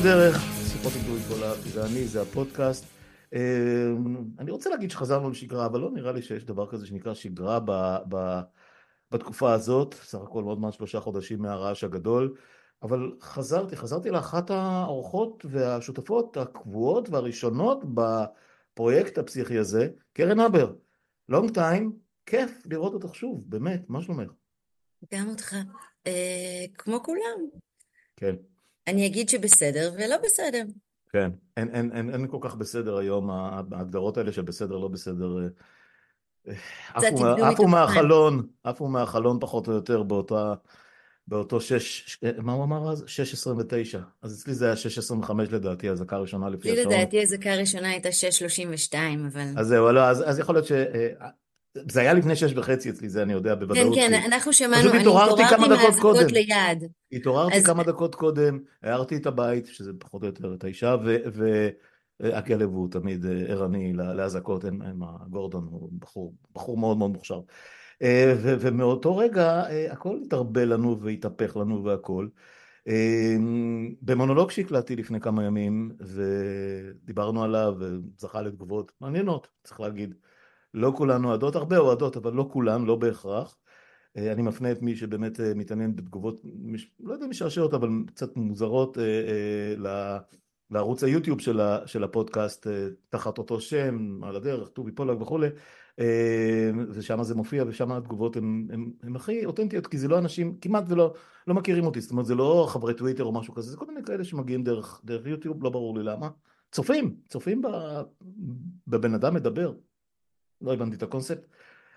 הדרך, שיחות עם דורית גולאב, זה אני, זה הפודקאסט. אה, אני רוצה להגיד שחזרנו לשגרה, אבל לא נראה לי שיש דבר כזה שנקרא שגרה ב, ב, בתקופה הזאת, סך הכל עוד מעט שלושה חודשים מהרעש הגדול, אבל חזרתי, חזרתי לאחת האורחות והשותפות הקבועות והראשונות בפרויקט הפסיכי הזה, קרן הבר. long time, כיף לראות אותך שוב, באמת, מה שלומך? גם אותך. אה, כמו כולם. כן. אני אגיד שבסדר ולא בסדר. כן, אין, אין, אין, אין כל כך בסדר היום, ההגדרות האלה של בסדר, לא בסדר, אה, עפו מהחלון, עפו מהחלון פחות או יותר באותה, באותו שש, מה הוא אמר אז? שש עשרים ותשע. אז אצלי זה היה שש עשרים וחמש לדעתי, הזעקה הראשונה לפי השעון. לדעתי הזעקה הראשונה הייתה שש שלושים ושתיים, אבל... אז זהו, לא, אז, אז יכול להיות ש... זה היה לפני שש וחצי אצלי, זה אני יודע בוודאות. כן, כן, אנחנו שמענו, אני התעוררתי מהאזעקות ליד. התעוררתי אז... כמה דקות קודם, הערתי את הבית, שזה פחות או יותר את האישה, והכלב הוא תמיד אה, ערני לאזעקות, גורדון הוא בחור, בחור מאוד מאוד מוכשר. אה, ומאותו רגע אה, הכל התערבל לנו והתהפך לנו והכל. במונולוג שהקלטתי לפני כמה ימים, ודיברנו עליו, וזכה לתגובות מעניינות, צריך להגיד. לא כולן אוהדות, הרבה אוהדות, אבל לא כולן, לא בהכרח. אה, אני מפנה את מי שבאמת אה, מתעניין בתגובות, לא יודע משעשעות, אבל קצת מוזרות אה, לערוץ היוטיוב של הפודקאסט, תחת אותו שם, על הדרך, טובי פולק וכולי, ושם זה מופיע, ושם התגובות הן הכי אותנטיות, כי זה לא אנשים, כמעט ולא לא מכירים אותי, זאת אומרת, זה לא חברי טוויטר או משהו כזה, זה כל מיני כאלה שמגיעים דרך, דרך יוטיוב, לא ברור לי למה. צופים, צופים בבן אדם מדבר. לא הבנתי את הקונספט,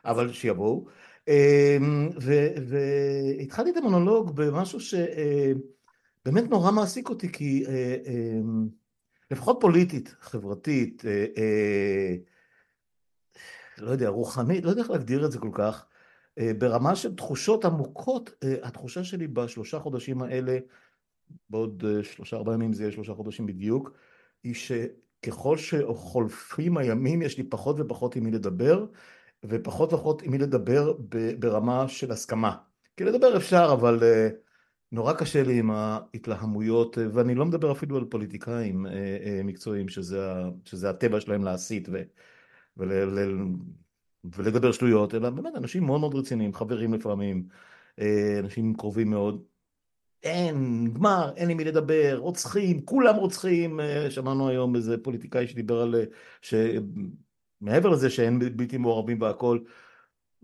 אבל שיבואו. אמ, והתחלתי את המונולוג במשהו שבאמת נורא מעסיק אותי, כי אה, אמ, לפחות פוליטית, חברתית, אה, אה, לא יודע, רוחנית, לא יודע איך להגדיר את זה כל כך, ברמה של תחושות עמוקות, התחושה שלי בשלושה חודשים האלה, בעוד שלושה ארבעה ימים זה יהיה שלושה חודשים בדיוק, היא ש... ככל שחולפים הימים יש לי פחות ופחות עם מי לדבר, ופחות ופחות עם מי לדבר ברמה של הסכמה. כי לדבר אפשר, אבל uh, נורא קשה לי עם ההתלהמויות, ואני לא מדבר אפילו על פוליטיקאים uh, מקצועיים, שזה, שזה הטבע שלהם להסית ו, ול, ול, ולדבר שטויות, אלא באמת אנשים מאוד מאוד רציניים, חברים לפעמים, אנשים קרובים מאוד. אין, נגמר, אין עם מי לדבר, רוצחים, כולם רוצחים, אה, שמענו היום איזה פוליטיקאי שדיבר על, אה, שמעבר לזה שאין בלתי מעורבים והכל,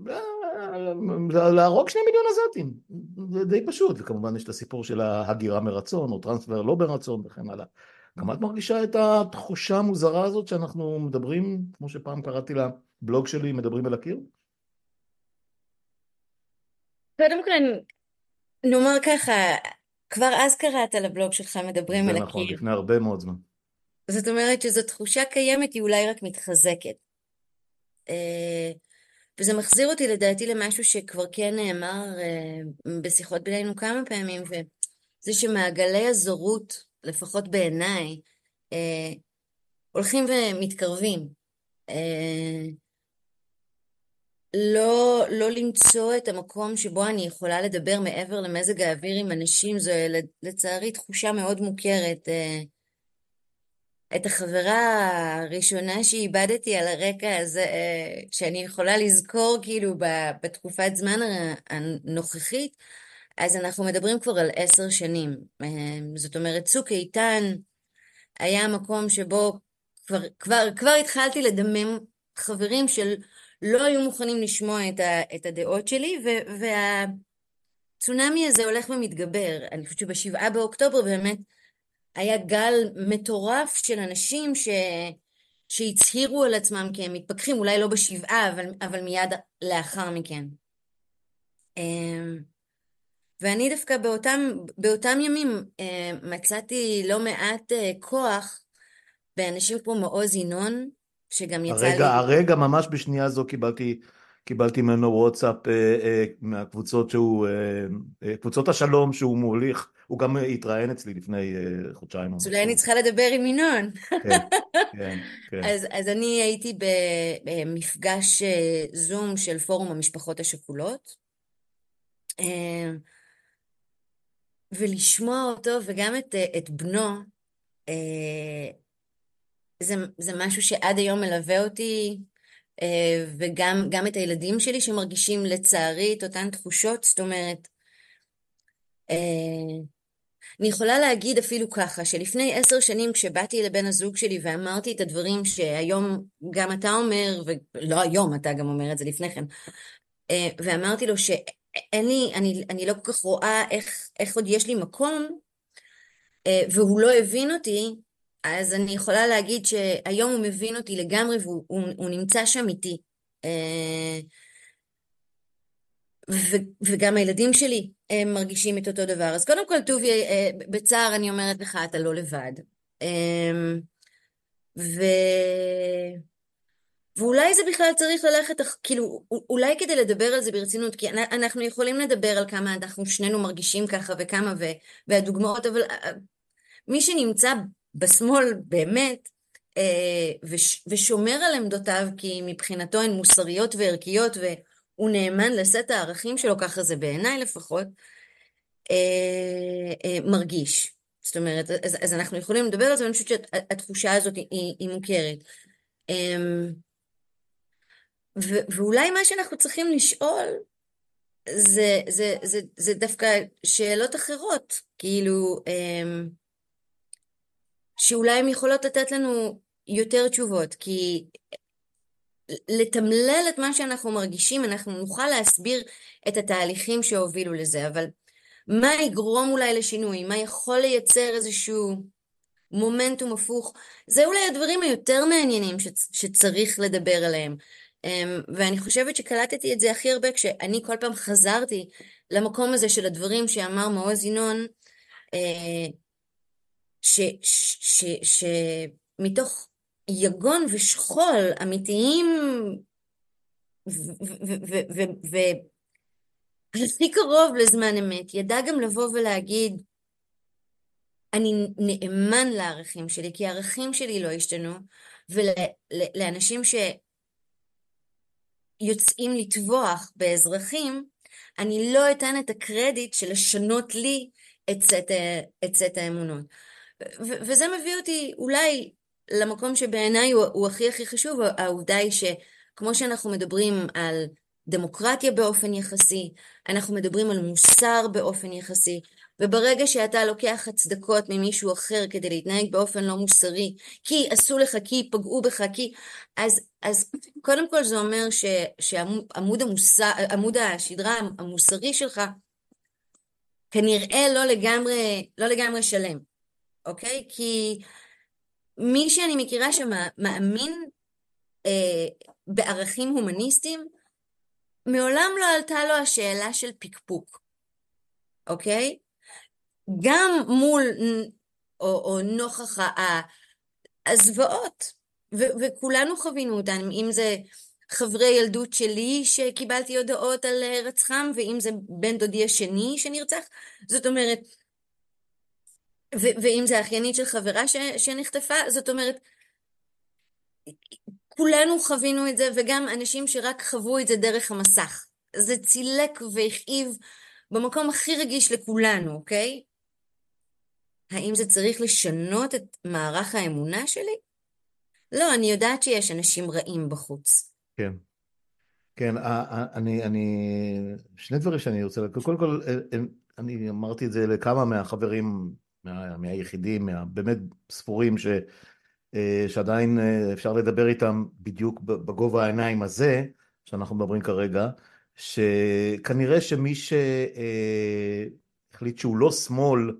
אה, להרוג שני מיליון עזתים, זה די פשוט, וכמובן יש את הסיפור של ההגירה מרצון, או טרנספר לא ברצון וכן הלאה. גם את מרגישה את התחושה המוזרה הזאת שאנחנו מדברים, כמו שפעם קראתי לבלוג שלי, מדברים אל הקיר? קודם כל נאמר ככה, כבר אז קראת לבלוג שלך מדברים על הקיר. זה נכון, לפני הרבה מאוד זמן. זאת אומרת שזו תחושה קיימת, היא אולי רק מתחזקת. אה, וזה מחזיר אותי לדעתי למשהו שכבר כן נאמר אה, בשיחות בינינו כמה פעמים, וזה שמעגלי הזורות, לפחות בעיניי, אה, הולכים ומתקרבים. לא, לא למצוא את המקום שבו אני יכולה לדבר מעבר למזג האוויר עם אנשים, זו לצערי תחושה מאוד מוכרת. אה, את החברה הראשונה שאיבדתי על הרקע הזה, אה, שאני יכולה לזכור כאילו בתקופת זמן הנוכחית, אז אנחנו מדברים כבר על עשר שנים. אה, זאת אומרת, צוק איתן היה מקום שבו כבר, כבר, כבר התחלתי לדמם חברים של לא היו מוכנים לשמוע את, ה, את הדעות שלי, ו, והצונאמי הזה הולך ומתגבר. אני חושבת שבשבעה באוקטובר באמת היה גל מטורף של אנשים ש, שהצהירו על עצמם כי הם מתפכחים, אולי לא בשבעה, אבל, אבל מיד לאחר מכן. אמ, ואני דווקא באותם, באותם ימים אה, מצאתי לא מעט אה, כוח באנשים כמו מעוז ינון, שגם יצא הרגע, לי... הרגע, ממש בשנייה זו קיבלתי, קיבלתי ממנו וואטסאפ אה, אה, מהקבוצות שהוא, אה, אה, קבוצות השלום שהוא מוליך, הוא גם התראיין אצלי לפני אה, חודשיים. אז אולי אני צריכה לדבר עם ינון. כן, כן, כן. אז, אז אני הייתי במפגש אה, זום של פורום המשפחות השכולות. אה, ולשמוע אותו וגם את, אה, את בנו, זה, זה משהו שעד היום מלווה אותי, וגם גם את הילדים שלי שמרגישים לצערי את אותן תחושות, זאת אומרת, אני יכולה להגיד אפילו ככה, שלפני עשר שנים כשבאתי לבן הזוג שלי ואמרתי את הדברים שהיום גם אתה אומר, ולא היום, אתה גם אומר את זה לפני כן, אה, ואמרתי לו שאין לי, אני, אני לא כל כך רואה איך, איך עוד יש לי מקום, אה, והוא לא הבין אותי, אז אני יכולה להגיד שהיום הוא מבין אותי לגמרי והוא הוא, הוא נמצא שם איתי. אה, ו- וגם הילדים שלי הם מרגישים את אותו דבר. אז קודם כל, טובי, אה, בצער אני אומרת לך, אתה לא לבד. אמ, ו... ואולי זה בכלל צריך ללכת, כאילו, אולי כדי לדבר על זה ברצינות, כי אנחנו יכולים לדבר על כמה אנחנו שנינו מרגישים ככה וכמה, ו... והדוגמאות, אבל אה, מי שנמצא בשמאל באמת, אה, וש... ושומר על עמדותיו, כי מבחינתו הן מוסריות וערכיות, ו... הוא נאמן לסט הערכים שלו, ככה זה בעיניי לפחות, אה, אה, מרגיש. זאת אומרת, אז, אז אנחנו יכולים לדבר על זה, ואני חושבת שהתחושה הזאת היא, היא מוכרת. ו, ואולי מה שאנחנו צריכים לשאול זה, זה, זה, זה דווקא שאלות אחרות, כאילו, אה, שאולי הן יכולות לתת לנו יותר תשובות, כי לתמלל את מה שאנחנו מרגישים, אנחנו נוכל להסביר את התהליכים שהובילו לזה, אבל מה יגרום אולי לשינוי? מה יכול לייצר איזשהו מומנטום הפוך? זה אולי הדברים היותר מעניינים שצ- שצריך לדבר עליהם. אמ, ואני חושבת שקלטתי את זה הכי הרבה כשאני כל פעם חזרתי למקום הזה של הדברים שאמר מעוז ינון, אה, שמתוך יגון ושכול אמיתיים והכי קרוב לזמן אמת, ידע גם לבוא ולהגיד, אני נאמן לערכים שלי, כי הערכים שלי לא השתנו, ולאנשים שיוצאים לטבוח באזרחים, אני לא אתן את הקרדיט של לשנות לי את סט האמונות. וזה מביא אותי אולי למקום שבעיניי הוא, הוא הכי הכי חשוב, העובדה היא שכמו שאנחנו מדברים על דמוקרטיה באופן יחסי, אנחנו מדברים על מוסר באופן יחסי, וברגע שאתה לוקח הצדקות ממישהו אחר כדי להתנהג באופן לא מוסרי, כי עשו לך, כי פגעו בך, כי... אז, אז קודם כל זה אומר ש, שעמוד המוסר, עמוד השדרה המוסרי שלך כנראה לא לגמרי, לא לגמרי שלם, אוקיי? כי מי שאני מכירה שמאמין אה, בערכים הומניסטיים, מעולם לא עלתה לו השאלה של פקפוק, אוקיי? גם מול או, או נוכח הזוועות, ו- וכולנו חווינו אותן, אם זה חברי ילדות שלי שקיבלתי הודעות על רצחם, ואם זה בן דודי השני שנרצח, זאת אומרת, ואם זה אחיינית של חברה ש- שנחטפה, זאת אומרת, כולנו חווינו את זה, וגם אנשים שרק חוו את זה דרך המסך. זה צילק והכאיב במקום הכי רגיש לכולנו, אוקיי? האם זה צריך לשנות את מערך האמונה שלי? לא, אני יודעת שיש אנשים רעים בחוץ. כן. כן, אני, אני, שני דברים שאני רוצה, קודם כל, אה, אה, אני אמרתי את זה לכמה מהחברים מה, מהיחידים, מה, באמת ספורים ש, אה, שעדיין אה, אפשר לדבר איתם בדיוק בגובה העיניים הזה, שאנחנו מדברים כרגע, שכנראה שמי שהחליט אה, שהוא לא שמאל,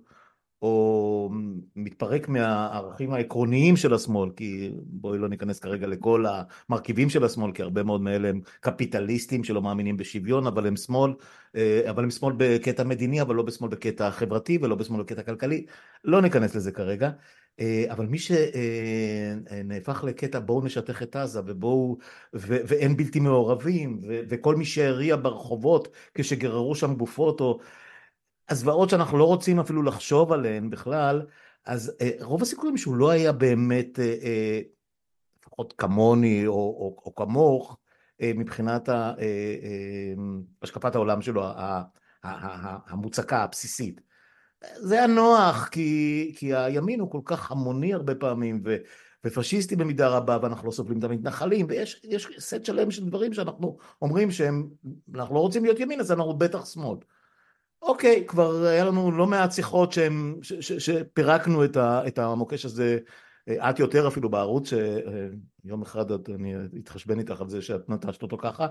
או מתפרק מהערכים העקרוניים של השמאל, כי בואי לא ניכנס כרגע לכל המרכיבים של השמאל, כי הרבה מאוד מאלה הם קפיטליסטים שלא מאמינים בשוויון, אבל הם שמאל, אה, אבל הם שמאל בקטע מדיני, אבל לא בשמאל בקטע חברתי ולא בשמאל בקטע כלכלי, לא ניכנס לזה כרגע. אה, אבל מי שנהפך אה, לקטע בואו נשטח את עזה ובואו ואין בלתי מעורבים וכל מי שהריע ברחובות כשגררו שם גופות או הזוועות שאנחנו לא רוצים אפילו לחשוב עליהן בכלל, אז אה, רוב הסיכויים שהוא לא היה באמת, אה, אה, לפחות כמוני או, או, או כמוך, מבחינת השקפת העולם שלו המוצקה, הבסיסית. זה היה נוח, כי, כי הימין הוא כל כך המוני הרבה פעמים, ו, ופשיסטי במידה רבה, ואנחנו לא סובלים את המתנחלים, ויש סט שלם של דברים שאנחנו אומרים שהם, אנחנו לא רוצים להיות ימין, אז אנחנו בטח שמאל. אוקיי, כבר היה לנו לא מעט שיחות שהם, ש, ש, שפירקנו את, ה, את המוקש הזה, את יותר אפילו בערוץ, שיום אחד אני אתחשבן איתך על זה שאת נטשת אותו ככה.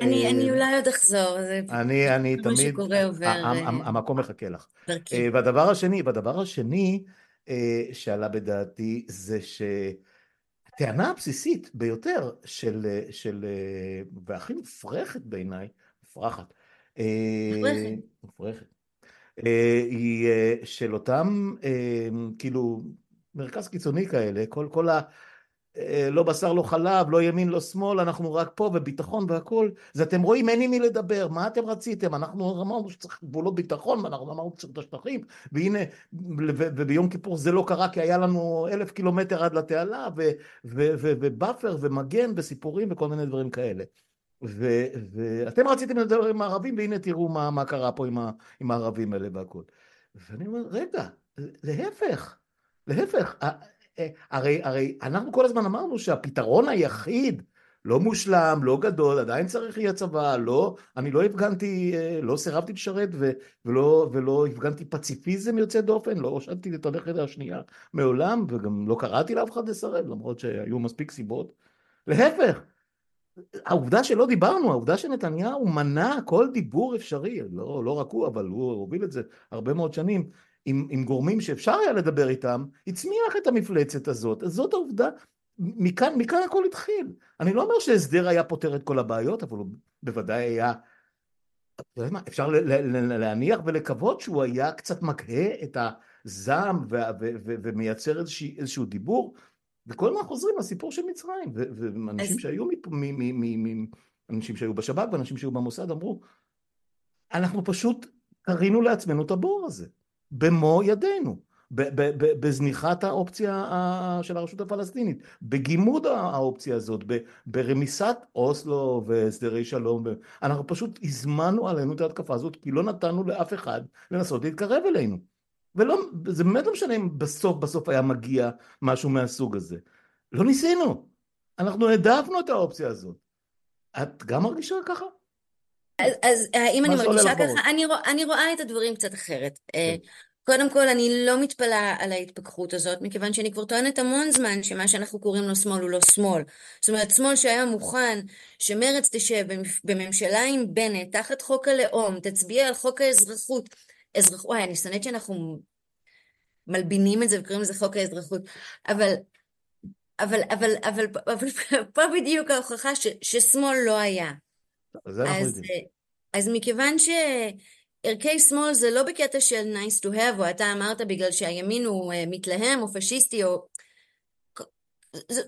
אני, אני אולי עוד אחזור, זה אני, אני תמיד, שקורה עובר. המקום מחכה לך. דרכי. והדבר השני, והדבר השני שעלה בדעתי זה שהטענה הבסיסית ביותר של, של והכי מופרכת בעיניי, מופרכת, מופרכת. מופרכת. היא של אותם, כאילו, מרכז קיצוני כאלה, כל, כל ה... לא בשר לא חלב, לא ימין לא שמאל, אנחנו רק פה וביטחון והכל, אז אתם רואים אין עם מי לדבר, מה אתם רציתם? אנחנו אמרנו שצריך גבולות ביטחון, ואנחנו אמרנו שצריך את השטחים, והנה, וביום כיפור זה לא קרה כי היה לנו אלף קילומטר עד לתעלה, ובאפר ומגן וסיפורים וכל מיני דברים כאלה. ואתם רציתם לדבר עם הערבים, והנה תראו מה, מה קרה פה עם, ה, עם הערבים האלה והכל. ואני אומר, רגע, להפך, להפך, הרי, הרי אנחנו כל הזמן אמרנו שהפתרון היחיד, לא מושלם, לא גדול, עדיין צריך יהיה צבא, לא, אני לא הפגנתי, לא סירבתי לשרת ולא, ולא הפגנתי פציפיזם יוצא דופן, לא הושטתי את הנכד השנייה מעולם, וגם לא קראתי לאף אחד לסרב, למרות שהיו מספיק סיבות. להפך, העובדה שלא דיברנו, העובדה שנתניהו מנע כל דיבור אפשרי, לא, לא רק הוא, אבל הוא הוביל את זה הרבה מאוד שנים, עם, עם גורמים שאפשר היה לדבר איתם, הצמיח את המפלצת הזאת. אז זאת העובדה, מכאן, מכאן הכל התחיל. אני לא אומר שהסדר היה פותר את כל הבעיות, אבל הוא בוודאי היה... אפשר להניח ולקוות שהוא היה קצת מקהה את הזעם ומייצר איזשהו, איזשהו דיבור, וכל הזמן חוזרים לסיפור של מצרים, ואנשים שהיו, אנשים שהיו בשב"כ ואנשים שהיו במוסד אמרו, אנחנו פשוט קרינו לעצמנו את הבור הזה. במו ידינו, בזניחת האופציה של הרשות הפלסטינית, בגימוד האופציה הזאת, ברמיסת אוסלו והסדרי שלום, אנחנו פשוט הזמנו עלינו את ההתקפה הזאת כי לא נתנו לאף אחד לנסות להתקרב אלינו. ולא, זה באמת לא משנה אם בסוף בסוף היה מגיע משהו מהסוג הזה. לא ניסינו, אנחנו העדפנו את האופציה הזאת. את גם מרגישה ככה? אז, אז האם אני מרגישה ככה? אני, רוא, אני רואה את הדברים קצת אחרת. אה, כן. קודם כל, אני לא מתפלאה על ההתפכחות הזאת, מכיוון שאני כבר טוענת המון זמן שמה שאנחנו קוראים לו שמאל הוא לא שמאל. זאת אומרת, שמאל שהיה מוכן שמרץ תשב בממשלה עם בנט, תחת חוק הלאום, תצביע על חוק האזרחות. אזרח... וואי, אני שונאת שאנחנו מלבינים את זה וקוראים לזה חוק האזרחות. אבל, אבל, אבל, אבל, אבל פה בדיוק ההוכחה ש, ששמאל לא היה. זה אנחנו יודעים. אז מכיוון שערכי שמאל זה לא בקטע של nice to have, או אתה אמרת בגלל שהימין הוא אה, מתלהם או פשיסטי, או...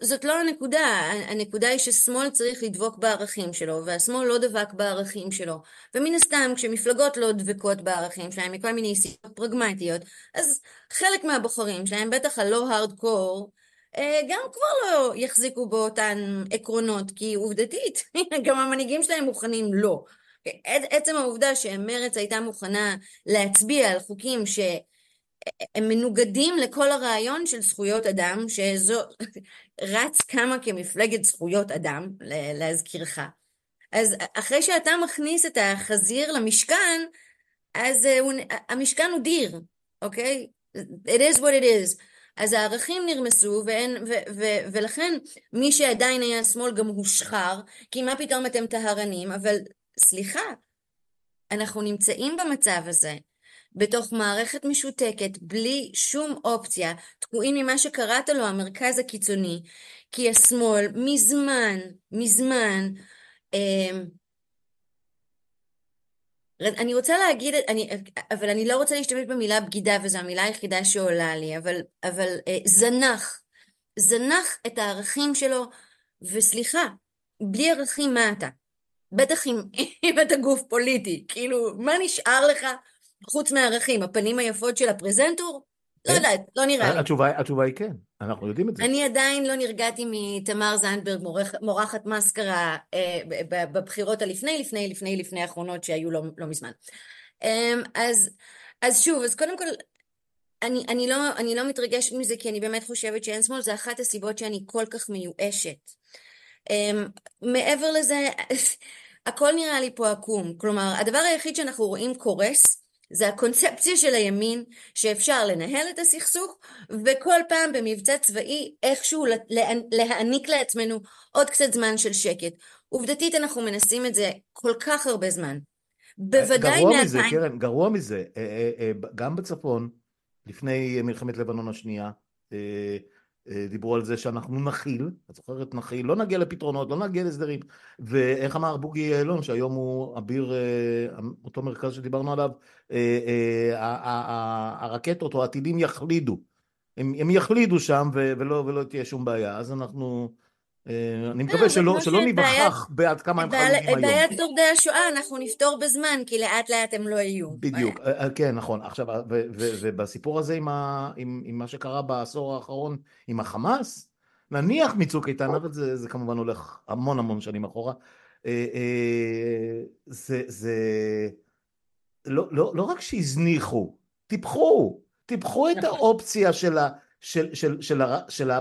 זאת לא הנקודה, הנקודה היא ששמאל צריך לדבוק בערכים שלו, והשמאל לא דבק בערכים שלו. ומן הסתם, כשמפלגות לא דבקות בערכים שלהם מכל מיני סיבות פרגמטיות, אז חלק מהבוחרים שלהם, בטח הלא הארדקור, אה, גם כבר לא יחזיקו באותן עקרונות, כי עובדתית, גם המנהיגים שלהם מוכנים לא. עצם העובדה שמרצ הייתה מוכנה להצביע על חוקים שהם מנוגדים לכל הרעיון של זכויות אדם, שזו רץ כמה כמפלגת זכויות אדם, להזכירך. אז אחרי שאתה מכניס את החזיר למשכן, אז הוא, המשכן הוא דיר, אוקיי? It is what it is. אז הערכים נרמסו, ואין, ו, ו, ולכן מי שעדיין היה שמאל גם הושחר, כי מה פתאום אתם טהרנים, אבל סליחה, אנחנו נמצאים במצב הזה, בתוך מערכת משותקת, בלי שום אופציה, תקועים ממה שקראת לו המרכז הקיצוני, כי השמאל מזמן, מזמן, אה, אני רוצה להגיד, אני, אבל אני לא רוצה להשתמש במילה בגידה, וזו המילה היחידה שעולה לי, אבל, אבל אה, זנח, זנח את הערכים שלו, וסליחה, בלי ערכים מה אתה? בטח אם, אם אתה גוף פוליטי, כאילו, מה נשאר לך חוץ מהערכים? הפנים היפות של הפרזנטור? לא כן. יודעת, לא נראה לי. התשובה היא כן, אנחנו יודעים את זה. אני עדיין לא נרגעתי מתמר זנדברג, מורחת מסקרה אה, בבחירות הלפני, לפני, לפני, לפני האחרונות שהיו לא, לא מזמן. אמ, אז, אז שוב, אז קודם כל, אני, אני, לא, אני לא מתרגשת מזה כי אני באמת חושבת שאין שמאל, זה אחת הסיבות שאני כל כך מיואשת. Um, מעבר לזה, הכל נראה לי פה עקום. כלומר, הדבר היחיד שאנחנו רואים קורס, זה הקונספציה של הימין, שאפשר לנהל את הסכסוך, וכל פעם במבצע צבאי איכשהו להעניק לעצמנו עוד קצת זמן של שקט. עובדתית אנחנו מנסים את זה כל כך הרבה זמן. בוודאי... גרוע מזה, קרן, גרוע מזה. אה, אה, גם בצפון, לפני מלחמת לבנון השנייה, אה, אה, דיברו על זה שאנחנו נכיל, את זוכרת? נכיל, לא נגיע לפתרונות, לא נגיע להסדרים, ואיך אמר בוגי יעלון שהיום הוא אביר אה, אותו מרכז שדיברנו עליו, הרקטות או הטילים יחלידו, הם, יחלידו שם ולא, תהיה שום בעיה, אז אנחנו אה, אני מקווה שלא, שלא ניווכח בעד כמה הם חלודים היום. בעיית שורדי השואה אנחנו נפתור בזמן, כי לאט לאט הם לא יהיו. בדיוק, אה, אה, כן, נכון. עכשיו, ובסיפור הזה עם, מה שקרה בעשור האחרון עם החמאס, נניח מצוק איתן, אבל זה, זה כמובן הולך המון המון שנים אחורה, זה, זה לא, לא, לא רק שהזניחו, טיפחו, טיפחו את נכון. האופציה של ה... של, של, של, של, של ה...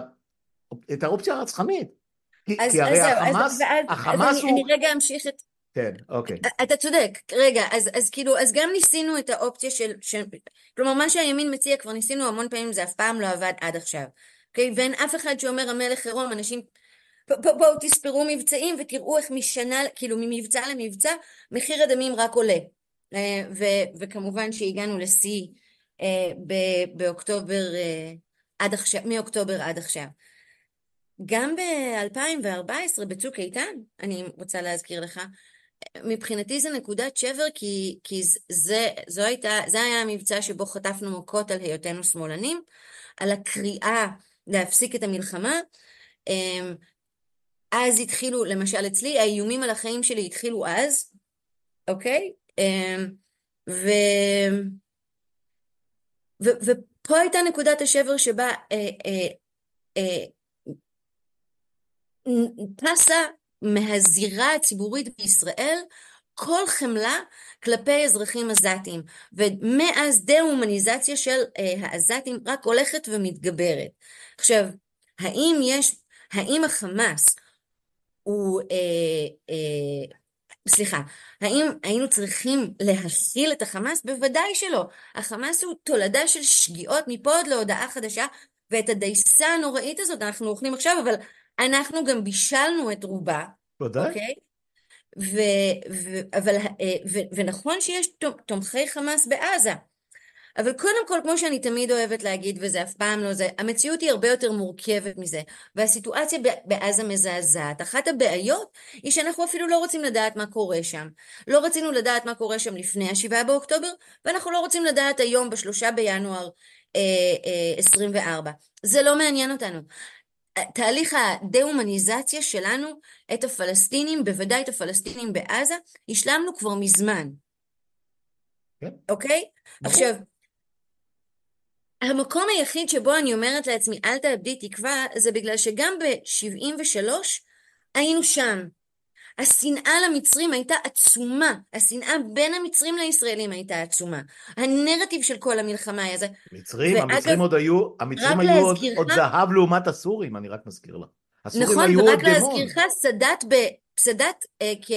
את האופציה הרצחנית. כי, אז, כי הרי אז, החמאס, אז, אז, החמאס אז הוא... אני, אני רגע אמשיך את... כן, אוקיי. אתה צודק, רגע, אז, אז כאילו, אז גם ניסינו את האופציה של, של... כלומר, מה שהימין מציע כבר ניסינו המון פעמים, זה אף פעם לא עבד עד עכשיו. אוקיי? ואין אף אחד שאומר המלך עירום, אנשים... בואו בוא, תספרו מבצעים ותראו איך משנה, כאילו ממבצע למבצע, מחיר הדמים רק עולה. אה, ו, וכמובן שהגענו לשיא אה, באוקטובר אה, עד עכשיו, מאוקטובר עד עכשיו. גם ב-2014 בצוק איתן, אני רוצה להזכיר לך, מבחינתי זה נקודת שבר כי, כי זה, זו הייתה, זה היה המבצע שבו חטפנו מכות על היותנו שמאלנים, על הקריאה להפסיק את המלחמה. אמ, אז התחילו, למשל אצלי, האיומים על החיים שלי התחילו אז, אוקיי? אמ, ו... ו... ופה הייתה נקודת השבר שבה אה, אה, אה, טסה מהזירה הציבורית בישראל כל חמלה כלפי אזרחים עזתים, ומאז דה-הומניזציה של אה, העזתים רק הולכת ומתגברת. עכשיו, האם יש, האם החמאס הוא, אה, אה, סליחה, האם היינו צריכים להכיל את החמאס? בוודאי שלא. החמאס הוא תולדה של שגיאות מפה עד להודעה חדשה, ואת הדייסה הנוראית הזאת אנחנו אוכלים עכשיו, אבל אנחנו גם בישלנו את רובה. ודאי. אוקיי? ו, ו, אבל, אה, ו, ונכון שיש תומכי חמאס בעזה. אבל קודם כל, כמו שאני תמיד אוהבת להגיד, וזה אף פעם לא זה, המציאות היא הרבה יותר מורכבת מזה, והסיטואציה בעזה מזעזעת. אחת הבעיות היא שאנחנו אפילו לא רוצים לדעת מה קורה שם. לא רצינו לדעת מה קורה שם לפני השבעה באוקטובר, ואנחנו לא רוצים לדעת היום, בשלושה בינואר אה, אה, 24. זה לא מעניין אותנו. תהליך הדה-הומניזציה שלנו את הפלסטינים, בוודאי את הפלסטינים בעזה, השלמנו כבר מזמן. כן. אוקיי? ברור. עכשיו, המקום היחיד שבו אני אומרת לעצמי, אל תאבדי תקווה, זה בגלל שגם ב-73 היינו שם. השנאה למצרים הייתה עצומה, השנאה בין המצרים לישראלים הייתה עצומה. הנרטיב של כל המלחמה היה זה. מצרים, ואגב, המצרים עוד היו, המצרים היו עוד, עוד זהב לעומת הסורים, אני רק מזכיר לך. נכון, ורק להזכירך, סאדאת, סאדאת אה, כ...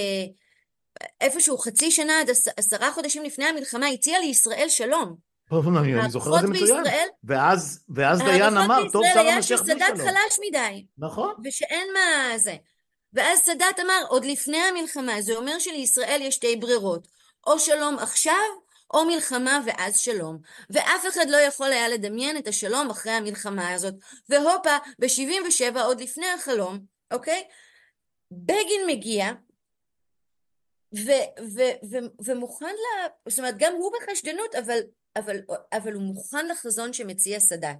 איפשהו חצי שנה עד עשרה חודשים לפני המלחמה הציע לישראל שלום. אני זוכר את זה מצוין. ואז, ואז דיין אמר, טוב שר המשך בלי שלום. היה שסאדאת חלש מדי. נכון. ושאין מה זה. ואז סאדאת אמר, עוד לפני המלחמה, זה אומר שלישראל יש שתי ברירות, או שלום עכשיו, או מלחמה ואז שלום. ואף אחד לא יכול היה לדמיין את השלום אחרי המלחמה הזאת. והופה, ב-77, עוד לפני החלום, אוקיי? בגין מגיע, ו- ו- ו- ומוכן ל... זאת אומרת, גם הוא בחשדנות, אבל, אבל, אבל הוא מוכן לחזון שמציע סאדאת.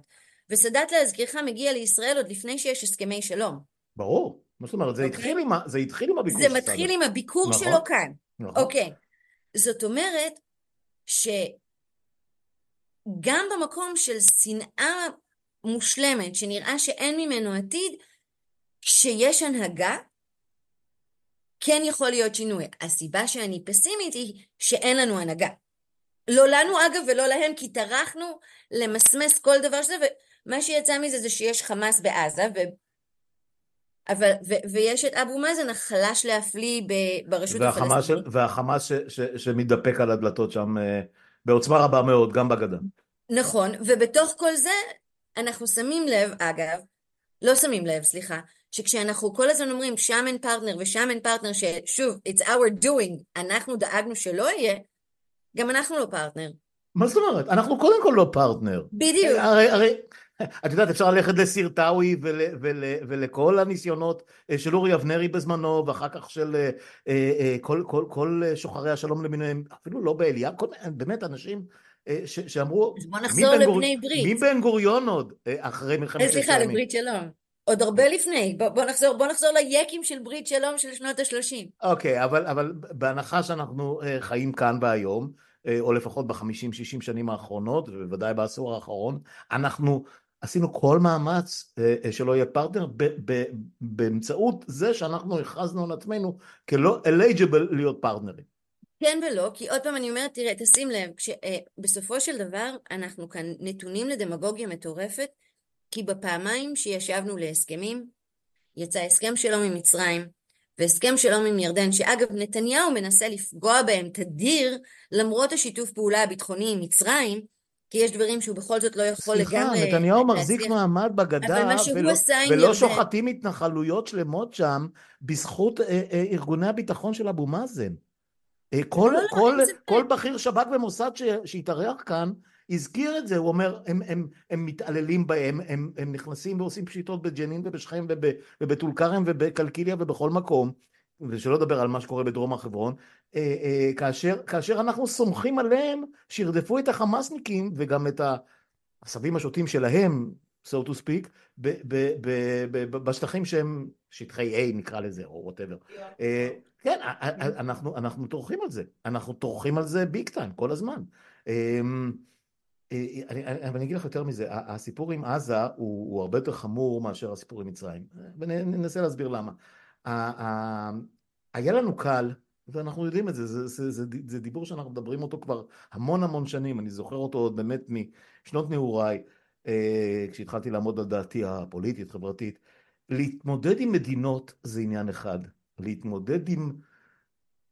וסאדאת, להזכירך, מגיע לישראל עוד לפני שיש הסכמי שלום. ברור. מה זאת אומרת? זה. אוקיי. התחיל עם, זה התחיל עם הביקור שלו. זה מתחיל עם הביקור נכון, שלו כאן. נכון. אוקיי. Okay. זאת אומרת שגם במקום של שנאה מושלמת, שנראה שאין ממנו עתיד, כשיש הנהגה, כן יכול להיות שינוי. הסיבה שאני פסימית היא שאין לנו הנהגה. לא לנו אגב ולא להם, כי טרחנו למסמס כל דבר שזה, ומה שיצא מזה זה שיש חמאס בעזה, ו... אבל, ו, ויש את אבו מאזן החלש להפליא ברשות והחמאס הפלסטינית. והחמאס ש, ש, שמתדפק על הדלתות שם אה, בעוצמה רבה מאוד, גם בגדה. נכון, ובתוך כל זה אנחנו שמים לב, אגב, לא שמים לב, סליחה, שכשאנחנו כל הזמן אומרים שם אין פרטנר ושם אין פרטנר, ששוב, it's our doing, אנחנו דאגנו שלא יהיה, גם אנחנו לא פרטנר. מה זאת אומרת? אנחנו קודם כל לא פרטנר. בדיוק. הרי, הרי, את יודעת, אפשר ללכת לסירטאווי ול, ול, ולכל הניסיונות אה, של אורי אבנרי בזמנו, ואחר כך של אה, אה, כל, כל, כל שוחרי השלום למיניהם, אפילו לא באליאב, באמת אנשים ש, שאמרו... בוא נחזור לבני ברית. מי בן גוריון עוד אחרי מלחמת ששת הימים? סליחה, לברית שלום. עוד הרבה לפני, בוא, בוא, נחזור, בוא נחזור ליקים של ברית שלום של שנות השלושים. אוקיי, okay, אבל, אבל בהנחה שאנחנו חיים כאן והיום, או לפחות בחמישים, שישים שנים האחרונות, ובוודאי בעשור האחרון, אנחנו עשינו כל מאמץ שלא יהיה פרטנר באמצעות זה שאנחנו הכרזנו על עצמנו כלא eligible להיות פרטנרים. כן ולא, כי עוד פעם אני אומרת, תראה, תשים לב, בסופו של דבר אנחנו כאן נתונים לדמגוגיה מטורפת, כי בפעמיים שישבנו להסכמים, יצא הסכם שלום עם מצרים, והסכם שלום עם ירדן, שאגב נתניהו מנסה לפגוע בהם תדיר, למרות השיתוף פעולה הביטחוני עם מצרים, כי יש דברים שהוא בכל זאת לא יכול סליחה, לגמרי... סליחה, נתניהו מחזיק מעמד בגדה, ולא, ולא. שוחטים התנחלויות שלמות שם, בזכות אה, אה, ארגוני הביטחון של אבו מאזן. אה, כל, לא, כל, לא, כל בכיר שב"כ ומוסד שהתארח כאן, הזכיר את זה, הוא אומר, הם, הם, הם מתעללים בהם, הם, הם נכנסים ועושים פשיטות בג'נין ובשכם ובטול כרם ובקלקיליה ובכל מקום, ושלא לדבר על מה שקורה בדרום הר חברון, אה, אה, כאשר, כאשר אנחנו סומכים עליהם שירדפו את החמאסניקים וגם את העשבים השוטים שלהם, so to speak, ב, ב, ב, בשטחים שהם שטחי A נקרא לזה, או whatever. אה, כן, אנחנו, אנחנו טורחים על זה, אנחנו טורחים על זה big time כל הזמן. אמ, אני, אני, אני אגיד לך יותר מזה, הסיפור עם עזה הוא, הוא הרבה יותר חמור מאשר הסיפור עם מצרים, וננסה להסביר למה. היה לנו קל, ואנחנו יודעים את זה, זה, זה, זה, זה דיבור שאנחנו מדברים אותו כבר המון המון שנים, אני זוכר אותו עוד באמת משנות נעוריי, אה, כשהתחלתי לעמוד על דעתי הפוליטית, חברתית. להתמודד עם מדינות זה עניין אחד, להתמודד עם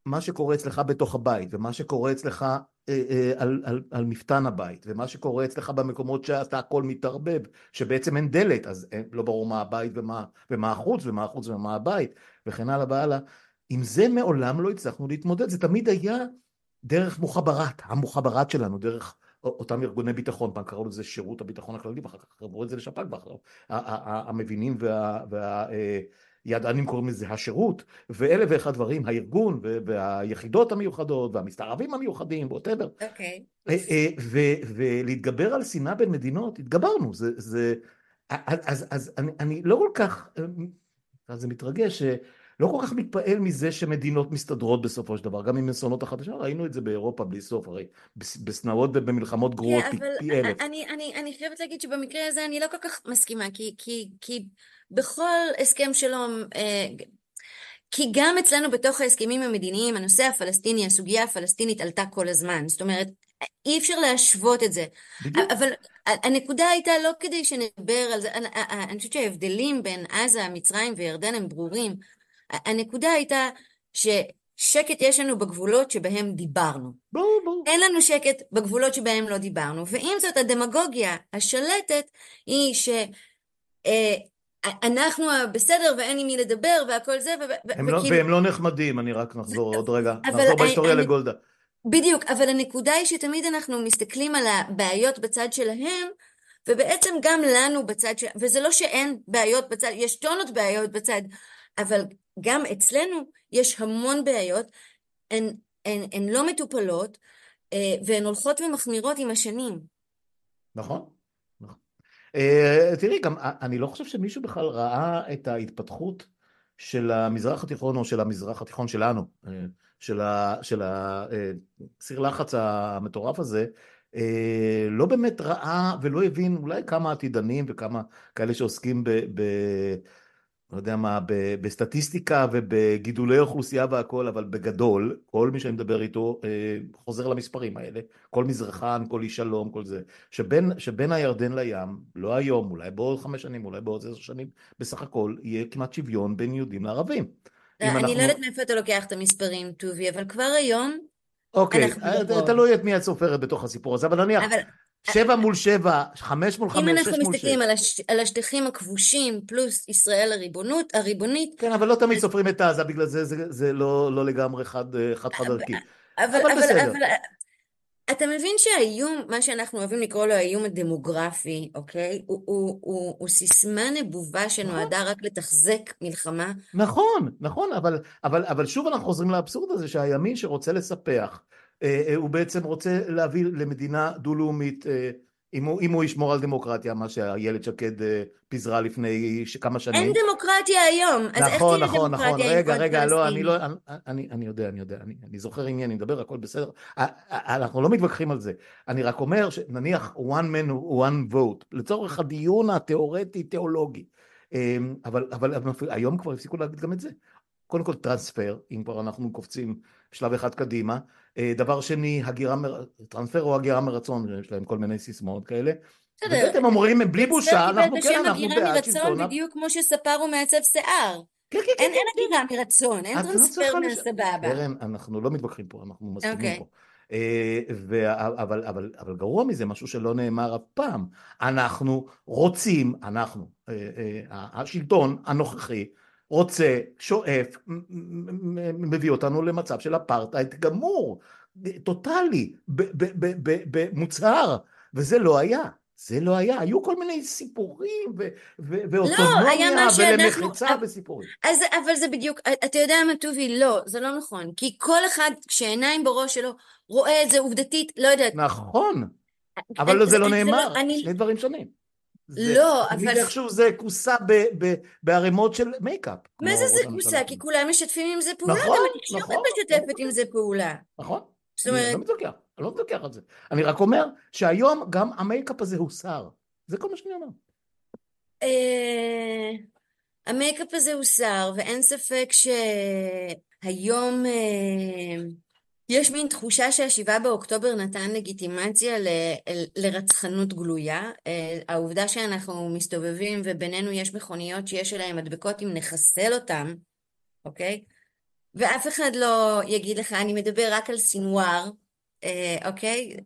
מה שקורה אצלך בתוך הבית, ומה שקורה אצלך אה, אה, על, על, על מפתן הבית, ומה שקורה אצלך במקומות שאתה הכל מתערבב, שבעצם אין דלת, אז אין, לא ברור מה הבית ומה, ומה החוץ, ומה החוץ ומה הבית, וכן הלאה והלאה. עם זה מעולם לא הצלחנו להתמודד, זה תמיד היה דרך מוחבראת, המוחבראת שלנו, דרך אותם ארגוני ביטחון, פעם קראו לזה שירות הביטחון הכללי, ואחר כך קראו את זה לשפ"כ, המבינים וה... וה ידענים קוראים לזה השירות, ואלף ואחד דברים, הארגון והיחידות המיוחדות והמסתערבים המיוחדים, ווטאבר. אוקיי. אה, אה, ולהתגבר על שנאה בין מדינות, התגברנו. זה, זה, אז, אני לא כל כך, אז זה מתרגש, לא כל כך מתפעל מזה שמדינות מסתדרות בסופו של דבר, גם עם אסונות החדשה, ראינו את זה באירופה בלי סוף, הרי בסנאות ובמלחמות גרועות כן, פי אלף. אני, אני, אני חייבת להגיד שבמקרה הזה אני לא כל כך מסכימה, כי, כי, כי בכל הסכם שלום, אה, כי גם אצלנו בתוך ההסכמים המדיניים, הנושא הפלסטיני, הסוגיה הפלסטינית עלתה כל הזמן. זאת אומרת, אי אפשר להשוות את זה. בדיוק. אבל הנקודה הייתה לא כדי שנדבר על זה, אני חושבת שההבדלים בין עזה, מצרים וירדן הם ברורים. הנקודה הייתה ששקט יש לנו בגבולות שבהם דיברנו. ברור, ברור. אין לנו שקט בגבולות שבהם לא דיברנו. ועם זאת, הדמגוגיה השלטת היא ש... אה, אנחנו בסדר ואין עם מי לדבר והכל זה. הם לא, והם לא נחמדים, אני רק נחזור עוד רגע, נחזור בהיסטוריה אני, לגולדה. בדיוק, אבל הנקודה היא שתמיד אנחנו מסתכלים על הבעיות בצד שלהם, ובעצם גם לנו בצד של... וזה לא שאין בעיות בצד, יש טונות בעיות בצד, אבל גם אצלנו יש המון בעיות, הן, הן, הן לא מטופלות, אה, והן הולכות ומחמירות עם השנים. נכון. אה, תראי, גם אה, אני לא חושב שמישהו בכלל ראה את ההתפתחות של המזרח התיכון או של המזרח התיכון שלנו, אה, של הסיר לחץ המטורף הזה, לא באמת ראה ולא הבין אולי כמה עתידנים וכמה כאלה שעוסקים ב... ב לא יודע מה, בסטטיסטיקה ובגידולי אוכלוסייה והכל, אבל בגדול, כל מי שאני מדבר איתו אה, חוזר למספרים האלה. כל מזרחן, כל איש שלום, כל זה. שבין, שבין הירדן לים, לא היום, אולי בעוד חמש שנים, אולי בעוד עשר שנים, בסך הכל יהיה כמעט שוויון בין יהודים לערבים. אני אנחנו... לא יודעת מאיפה אתה לוקח את המספרים, טובי, אבל כבר היום... אוקיי, תלוי את מי את סופרת בתוך הסיפור הזה, אבל נניח... אבל... שבע מול שבע, חמש מול חמש, שש מול שש. אם אנחנו מסתכלים על, הש... על השטחים הכבושים פלוס ישראל הריבונות, הריבונית... כן, אבל לא תמיד סופרים את עזה, בגלל זה זה, זה לא, לא לגמרי חד, חד חד ערכי. אבל, אבל, אבל בסדר. אבל, אתה מבין שהאיום, מה שאנחנו אוהבים לקרוא לו האיום הדמוגרפי, אוקיי? הוא, הוא, הוא, הוא סיסמה נבובה שנועדה נכון. רק לתחזק מלחמה. נכון, נכון, אבל, אבל, אבל שוב אנחנו חוזרים לאבסורד הזה שהימין שרוצה לספח הוא בעצם רוצה להביא למדינה דו-לאומית אה, אם הוא, אם הוא ישמור על דמוקרטיה, מה שאיילת שקד פיזרה לפני כמה שנים. אין דמוקרטיה היום, אז נכון, איך נכון, נכון, רגע, רגע, לא, אני לא, אני, אני יודע, אני יודע, אני, אני זוכר מי אני מדבר, הכל בסדר. אנחנו לא מתווכחים על זה. אני רק אומר שנניח one man one vote, לצורך הדיון התיאורטי-תיאולוגי. אבל, אבל היום כבר הפסיקו להגיד גם את זה. קודם כל טרנספר, אם כבר אנחנו קופצים שלב אחד קדימה. אה, דבר שני, הגירה, טרנספר או הגירה מרצון, יש להם כל מיני סיסמאות כאלה. בסדר. ובעצם אומרים, בלי בושה, אנחנו כן, אנחנו בעד שלטון. בדיוק כמו שספר הוא מעצב שיער. כן, כן, כן. אין הגירה מרצון, אין לא טרנספר מהסבבה. קרן, אנחנו לא מתווכחים פה, אנחנו מסכימים אוקיי. פה. אה, אבל, גרוע מזה, משהו שלא נאמר אף פעם. אנחנו רוצים, אנחנו, אה, השלטון הנוכחי, רוצה, שואף, מביא אותנו למצב של אפרטהייד גמור, טוטאלי, במוצהר, וזה לא היה. זה לא היה, היו כל מיני סיפורים ואוטונומיה לא, ולמחיצה אבל, וסיפורים. אז, אבל זה בדיוק, אתה יודע מה טובי? לא, זה לא נכון. כי כל אחד כשעיניים בראש שלו רואה את זה עובדתית, לא יודעת. נכון, אבל זה לא נאמר, שני דברים שונים. לא, אבל... איכשהו זה כוסה בערימות של מייקאפ. מה זה זה כוסה? כי כולם משתפים עם זה פעולה, נכון, גם התקשורת נכון, משתפת עם זה פעולה. נכון, זאת אומרת... אני לא מתווכח, אני לא מתווכח על זה. אני רק אומר שהיום גם המייקאפ הזה הוסר. זה כל מה שאני אומר. אה, המייקאפ הזה הוסר, ואין ספק שהיום... יש מין תחושה שהשבעה באוקטובר נתן לגיטימציה לרצחנות גלויה. אה, העובדה שאנחנו מסתובבים ובינינו יש מכוניות שיש עליהן מדבקות אם נחסל אותן, אוקיי? ואף אחד לא יגיד לך, אני מדבר רק על סינואר, אה, אוקיי?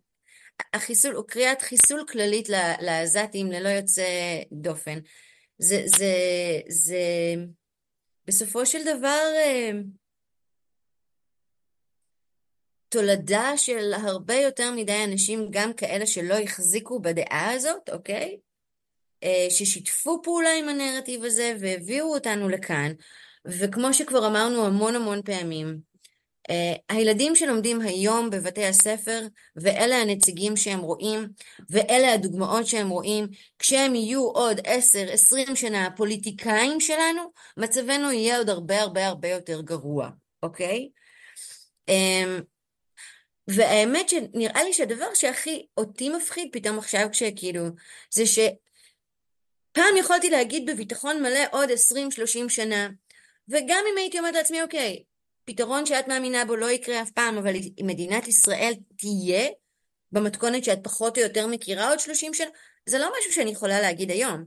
החיסול, הוא קריאת חיסול כללית לעזתים ללא יוצא דופן. זה, זה, זה, בסופו של דבר, אה, תולדה של הרבה יותר מדי אנשים, גם כאלה שלא החזיקו בדעה הזאת, אוקיי? אה, ששיתפו פעולה עם הנרטיב הזה והביאו אותנו לכאן. וכמו שכבר אמרנו המון המון פעמים, אה, הילדים שלומדים היום בבתי הספר, ואלה הנציגים שהם רואים, ואלה הדוגמאות שהם רואים, כשהם יהיו עוד עשר, עשרים שנה הפוליטיקאים שלנו, מצבנו יהיה עוד הרבה הרבה הרבה יותר גרוע, אוקיי? אמ, והאמת שנראה לי שהדבר שהכי אותי מפחיד פתאום עכשיו כשכאילו, זה שפעם יכולתי להגיד בביטחון מלא עוד 20-30 שנה, וגם אם הייתי אומרת לעצמי, אוקיי, פתרון שאת מאמינה בו לא יקרה אף פעם, אבל מדינת ישראל תהיה במתכונת שאת פחות או יותר מכירה עוד 30 שנה, זה לא משהו שאני יכולה להגיד היום.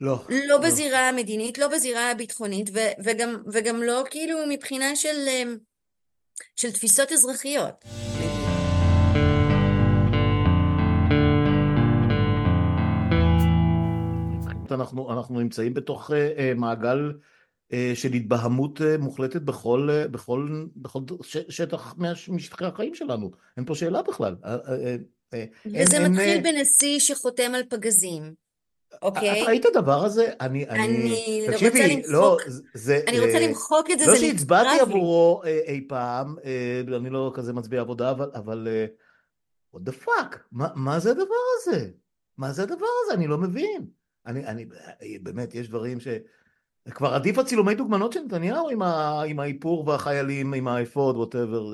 לא. לא בזירה לא. המדינית, לא בזירה הביטחונית, ו- וגם, וגם לא כאילו מבחינה של... של תפיסות אזרחיות. אנחנו, אנחנו נמצאים בתוך uh, uh, מעגל uh, של התבהמות uh, מוחלטת בכל, uh, בכל, בכל ש, שטח משטחי החיים שלנו, אין פה שאלה בכלל. Uh, uh, uh, וזה אין, מתחיל אין, בנשיא שחותם על פגזים. אוקיי. את ראית את הדבר הזה? אני, אני, אני תקשיבי, רוצה למחוק, לא, זה, אני רוצה אה, למחוק את זה, לא שהצבעתי עבורו אה, אי פעם, אה, אני לא כזה מצביע עבודה, אבל, אבל what the fuck, מה, מה זה הדבר הזה? מה זה הדבר הזה? אני לא מבין. אני, אני, באמת, יש דברים ש... כבר עדיף הצילומי דוגמנות של נתניהו עם, ה, עם האיפור והחיילים, עם האפוד, ווטאבר,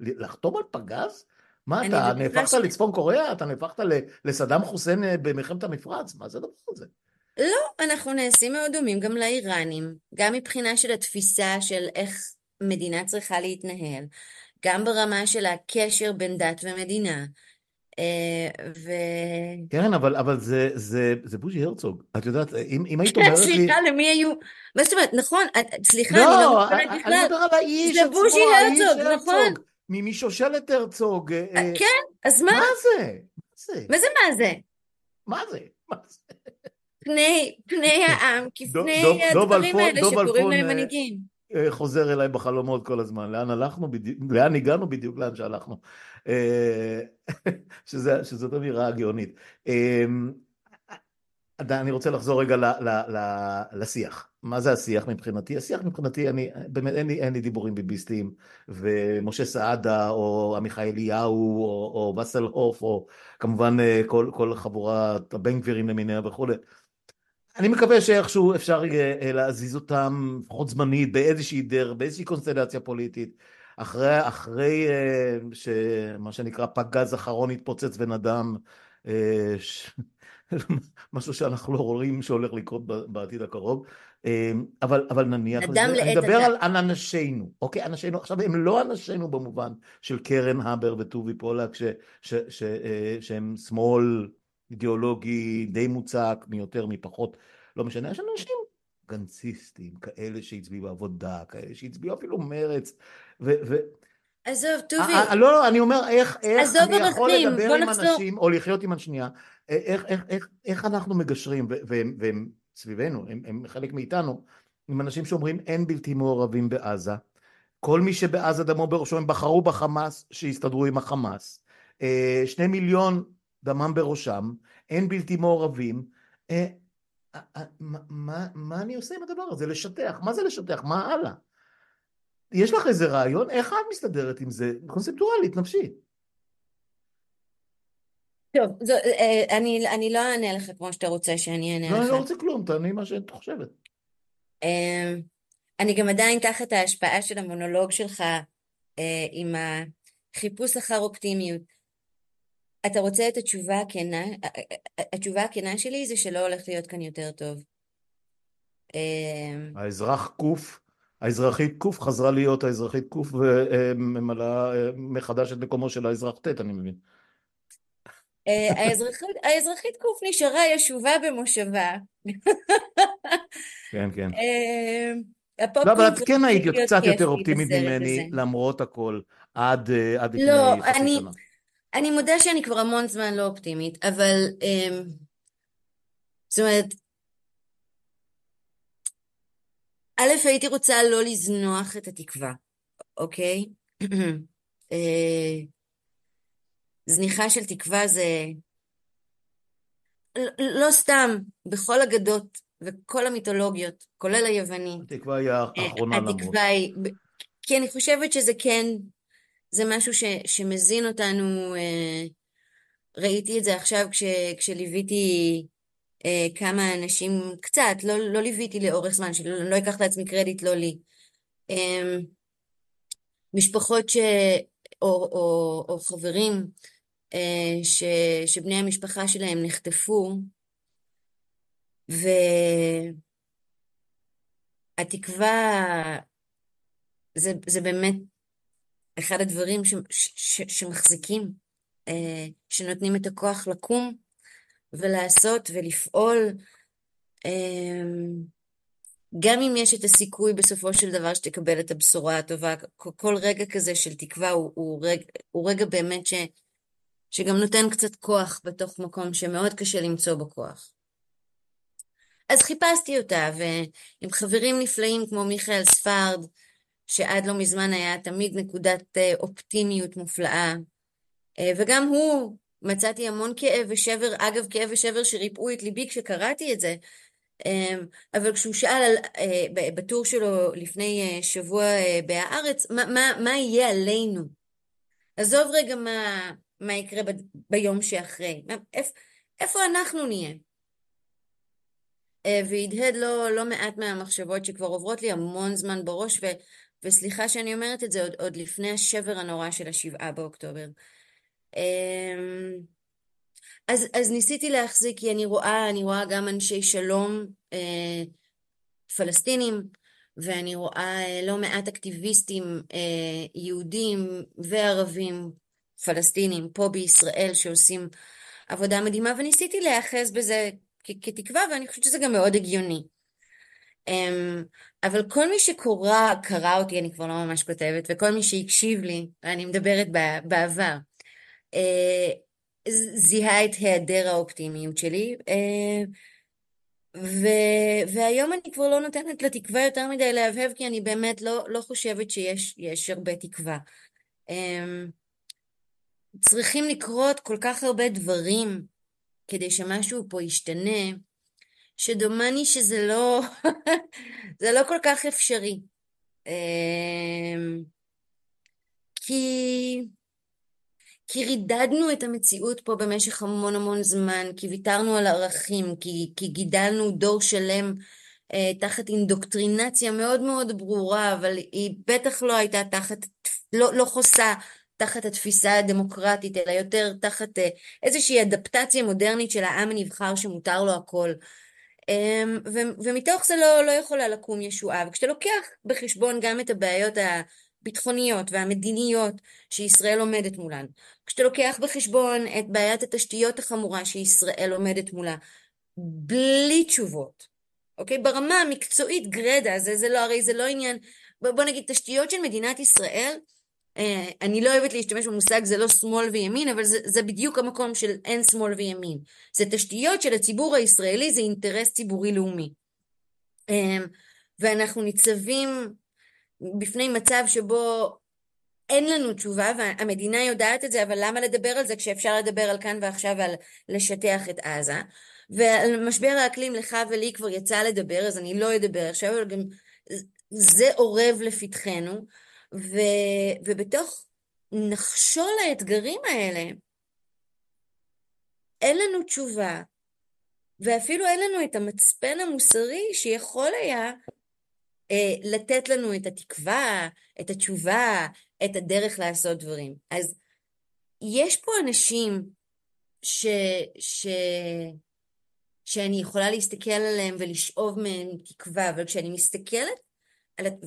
לחתום על פגז? מה אתה, נהפכת. לצפון קוריאה? אתה נהפכת לסדאם חוסיין אה, במלחמת המפרץ? מה זה הדבר הזה? לא, אנחנו נעשים מאוד דומים גם לאיראנים, גם מבחינה של התפיסה של איך מדינה צריכה להתנהל, גם ברמה של הקשר בין דת ומדינה. אה, ו... כן, אבל, אבל זה, זה, זה בוז'י הרצוג. את יודעת, אם, אם היית אומרת לי... סליחה, למי היו... מה זאת אומרת, נכון, סליחה, לא, אני לא מתכוונת בכלל. אני מדבר על האיש זה עצמו, בוז'י האיש הרצוג, נכון. הרצוג. משושלת הרצוג. אה, אה, כן, אז מה? מה זה? מה זה? מה זה מה זה? מה? פני, פני העם, כפני הדברים האלה שקוראים להם אה, מנהיגים. חוזר אליי בחלומות כל הזמן, לאן הלכנו בדיוק, לאן הגענו בדיוק, לאן שהלכנו. שזאת אמירה גאונית. אני רוצה לחזור רגע ל, ל, ל, לשיח. מה זה השיח מבחינתי? השיח מבחינתי, אני, באמת אין לי, אין לי דיבורים ביביסטיים, ומשה סעדה, או עמיחי אליהו, או, באסל הוף, או כמובן אה, כל, כל חבורת הבן גבירים למיניהם וכולי. אני מקווה שאיכשהו אפשר אה, להזיז אותם, לפחות זמנית, באיזושהי דרך, באיזושהי קונסטלציה פוליטית, אחרי, אחרי אה, שמה שנקרא פג גז אחרון התפוצץ ונדם. משהו שאנחנו לא רואים שהולך לקרות בעתיד הקרוב, אה, אבל, אבל נניח נדם לזה, אני מדבר על אנשינו, אוקיי? אנשינו, עכשיו הם לא אנשינו במובן של קרן הבר וטובי פולק, ש, ש, ש, אה, שהם שמאל אידיאולוגי די מוצק, מיותר מפחות, לא משנה, יש אנשים גנציסטים, כאלה שהצביעו עבודה, כאלה שהצביעו אפילו מרץ, ו... ו עזוב, טובי, אה, אה, לא, לא, אני אומר, איך, איך אני יכול לדבר עם נחזור. אנשים, או לחיות עם השנייה, אה, איך, איך, איך, איך אנחנו מגשרים, והם, והם סביבנו, הם, הם חלק מאיתנו, עם אנשים שאומרים אין בלתי מעורבים בעזה, כל מי שבעזה דמו בראשו, הם בחרו בחמאס, שיסתדרו עם החמאס, שני מיליון דמם בראשם, אין בלתי מעורבים, מה, מה, מה אני עושה עם הדבר הזה? לשטח, מה זה לשטח? מה הלאה? יש לך איזה רעיון? איך את מסתדרת עם זה? קונספטואלית, נפשית. טוב, זו, אה, אני, אני לא אענה לך כמו שאתה רוצה שאני אענה לא, אני לך. לא רוצה כלום, תעני מה שאת חושבת. אה, אני גם עדיין תחת ההשפעה של המונולוג שלך אה, עם החיפוש אחר אופטימיות. אתה רוצה את התשובה הכנה? ה- ה- התשובה הכנה שלי זה שלא הולך להיות כאן יותר טוב. אה, האזרח קוף, האזרחית קוף חזרה להיות האזרחית קוף וממלאה אה, מחדש את מקומו של האזרח ט', אני מבין. אה, האזרחית, האזרחית קוף נשארה ישובה במושבה. כן, כן. אה, לא, אבל את כן היית קצת יותר אופטימית ממני. למרות הכל, עד אה, עד לא, לפני חצי אני, שנה. אני מודה שאני כבר המון זמן לא אופטימית, אבל זאת אומרת, א', הייתי רוצה לא לזנוח את התקווה, אוקיי? אה, זניחה של תקווה זה לא, סתם, בכל אגדות וכל המיתולוגיות, כולל היוונית, התקווה היא אה, האחרונה למות. התקווה היא, כי אני חושבת שזה כן, זה משהו ש, שמזין אותנו, אה, ראיתי את זה עכשיו כש, כשליוויתי כמה אנשים, קצת, לא, לא ליוויתי לאורך זמן, שלא לא אקח לעצמי קרדיט, לא לי. אה, משפחות ש... או, או, או חברים אה, ש, שבני המשפחה שלהם נחטפו, והתקווה זה, זה באמת אחד הדברים ש, ש, ש, שמחזיקים, אה, שנותנים את הכוח לקום ולעשות ולפעול, אה, גם אם יש את הסיכוי בסופו של דבר שתקבל את הבשורה הטובה, כל, כל רגע כזה של תקווה הוא, הוא, רגע, הוא רגע באמת ש, שגם נותן קצת כוח בתוך מקום שמאוד קשה למצוא בו כוח. אז חיפשתי אותה, ועם חברים נפלאים כמו מיכאל ספרד, שעד לא מזמן היה תמיד נקודת אה, אופטימיות מופלאה, אה, וגם הוא, מצאתי המון כאב ושבר, אגב כאב ושבר שריפאו את ליבי כשקראתי את זה, אה, אבל כשהוא שאל על, אה, בטור שלו לפני אה, שבוע אה, בהארץ, מה, מה, מה יהיה עלינו? עזוב רגע מה, מה יקרה ב, ביום שאחרי, איפ, איפה אנחנו נהיה? והדהד לא, לא מעט מהמחשבות שכבר עוברות לי המון זמן בראש, ו, וסליחה שאני אומרת את זה עוד, עוד לפני השבר הנורא של השבעה באוקטובר. אמ, אז, אז ניסיתי להחזיק, כי אני רואה, אני רואה גם אנשי שלום אה, פלסטינים, ואני רואה אה, לא מעט אקטיביסטים אה, יהודים וערבים פלסטינים פה בישראל שעושים עבודה מדהימה, וניסיתי להיאחז בזה כתקווה, ואני חושבת שזה גם מאוד הגיוני. Um, אבל כל מי שקורא, קרא אותי, אני כבר לא ממש כותבת, וכל מי שהקשיב לי, אני מדברת בעבר, זיהה את היעדר האופטימיות שלי, uh, ו, והיום אני כבר לא נותנת לתקווה יותר מדי להבהב, כי אני באמת לא, לא חושבת שיש הרבה תקווה. Um, צריכים לקרות כל כך הרבה דברים כדי שמשהו פה ישתנה, שדומני שזה לא, זה לא כל כך אפשרי. כי, כי רידדנו את המציאות פה במשך המון המון זמן, כי ויתרנו על ערכים, כי, כי גידלנו דור שלם אה, תחת אינדוקטרינציה מאוד מאוד ברורה, אבל היא בטח לא הייתה תחת, לא, לא חוסה תחת התפיסה הדמוקרטית, אלא יותר תחת אה, איזושהי אדפטציה מודרנית של העם הנבחר שמותר לו הכל. אמ, ומתוך זה לא, לא יכולה לקום ישועה. וכשאתה לוקח בחשבון גם את הבעיות הביטחוניות והמדיניות שישראל עומדת מולן, כשאתה לוקח בחשבון את בעיית התשתיות החמורה שישראל עומדת מולה, בלי תשובות, אוקיי? ברמה המקצועית גרדה, זה, זה לא, הרי זה לא עניין, בוא נגיד, תשתיות של מדינת ישראל, אה, אני לא אוהבת להשתמש במושג זה לא שמאל וימין, אבל זה, זה בדיוק המקום של אין שמאל וימין. זה תשתיות של הציבור הישראלי, זה אינטרס ציבורי לאומי. אה, ואנחנו ניצבים בפני מצב שבו אין לנו תשובה, והמדינה יודעת את זה, אבל למה לדבר על זה כשאפשר לדבר על כאן ועכשיו ועל לשטח את עזה? ועל משבר האקלים לך ולי כבר יצא לדבר, אז אני לא אדבר עכשיו, אבל גם זה אורב לפתחנו. ו, ובתוך נחשול האתגרים האלה, אין לנו תשובה, ואפילו אין לנו את המצפן המוסרי שיכול היה לתת לנו את התקווה, את התשובה, את הדרך לעשות דברים. אז יש פה אנשים ש, ש, שאני יכולה להסתכל עליהם ולשאוב מהם תקווה, אבל כשאני מסתכלת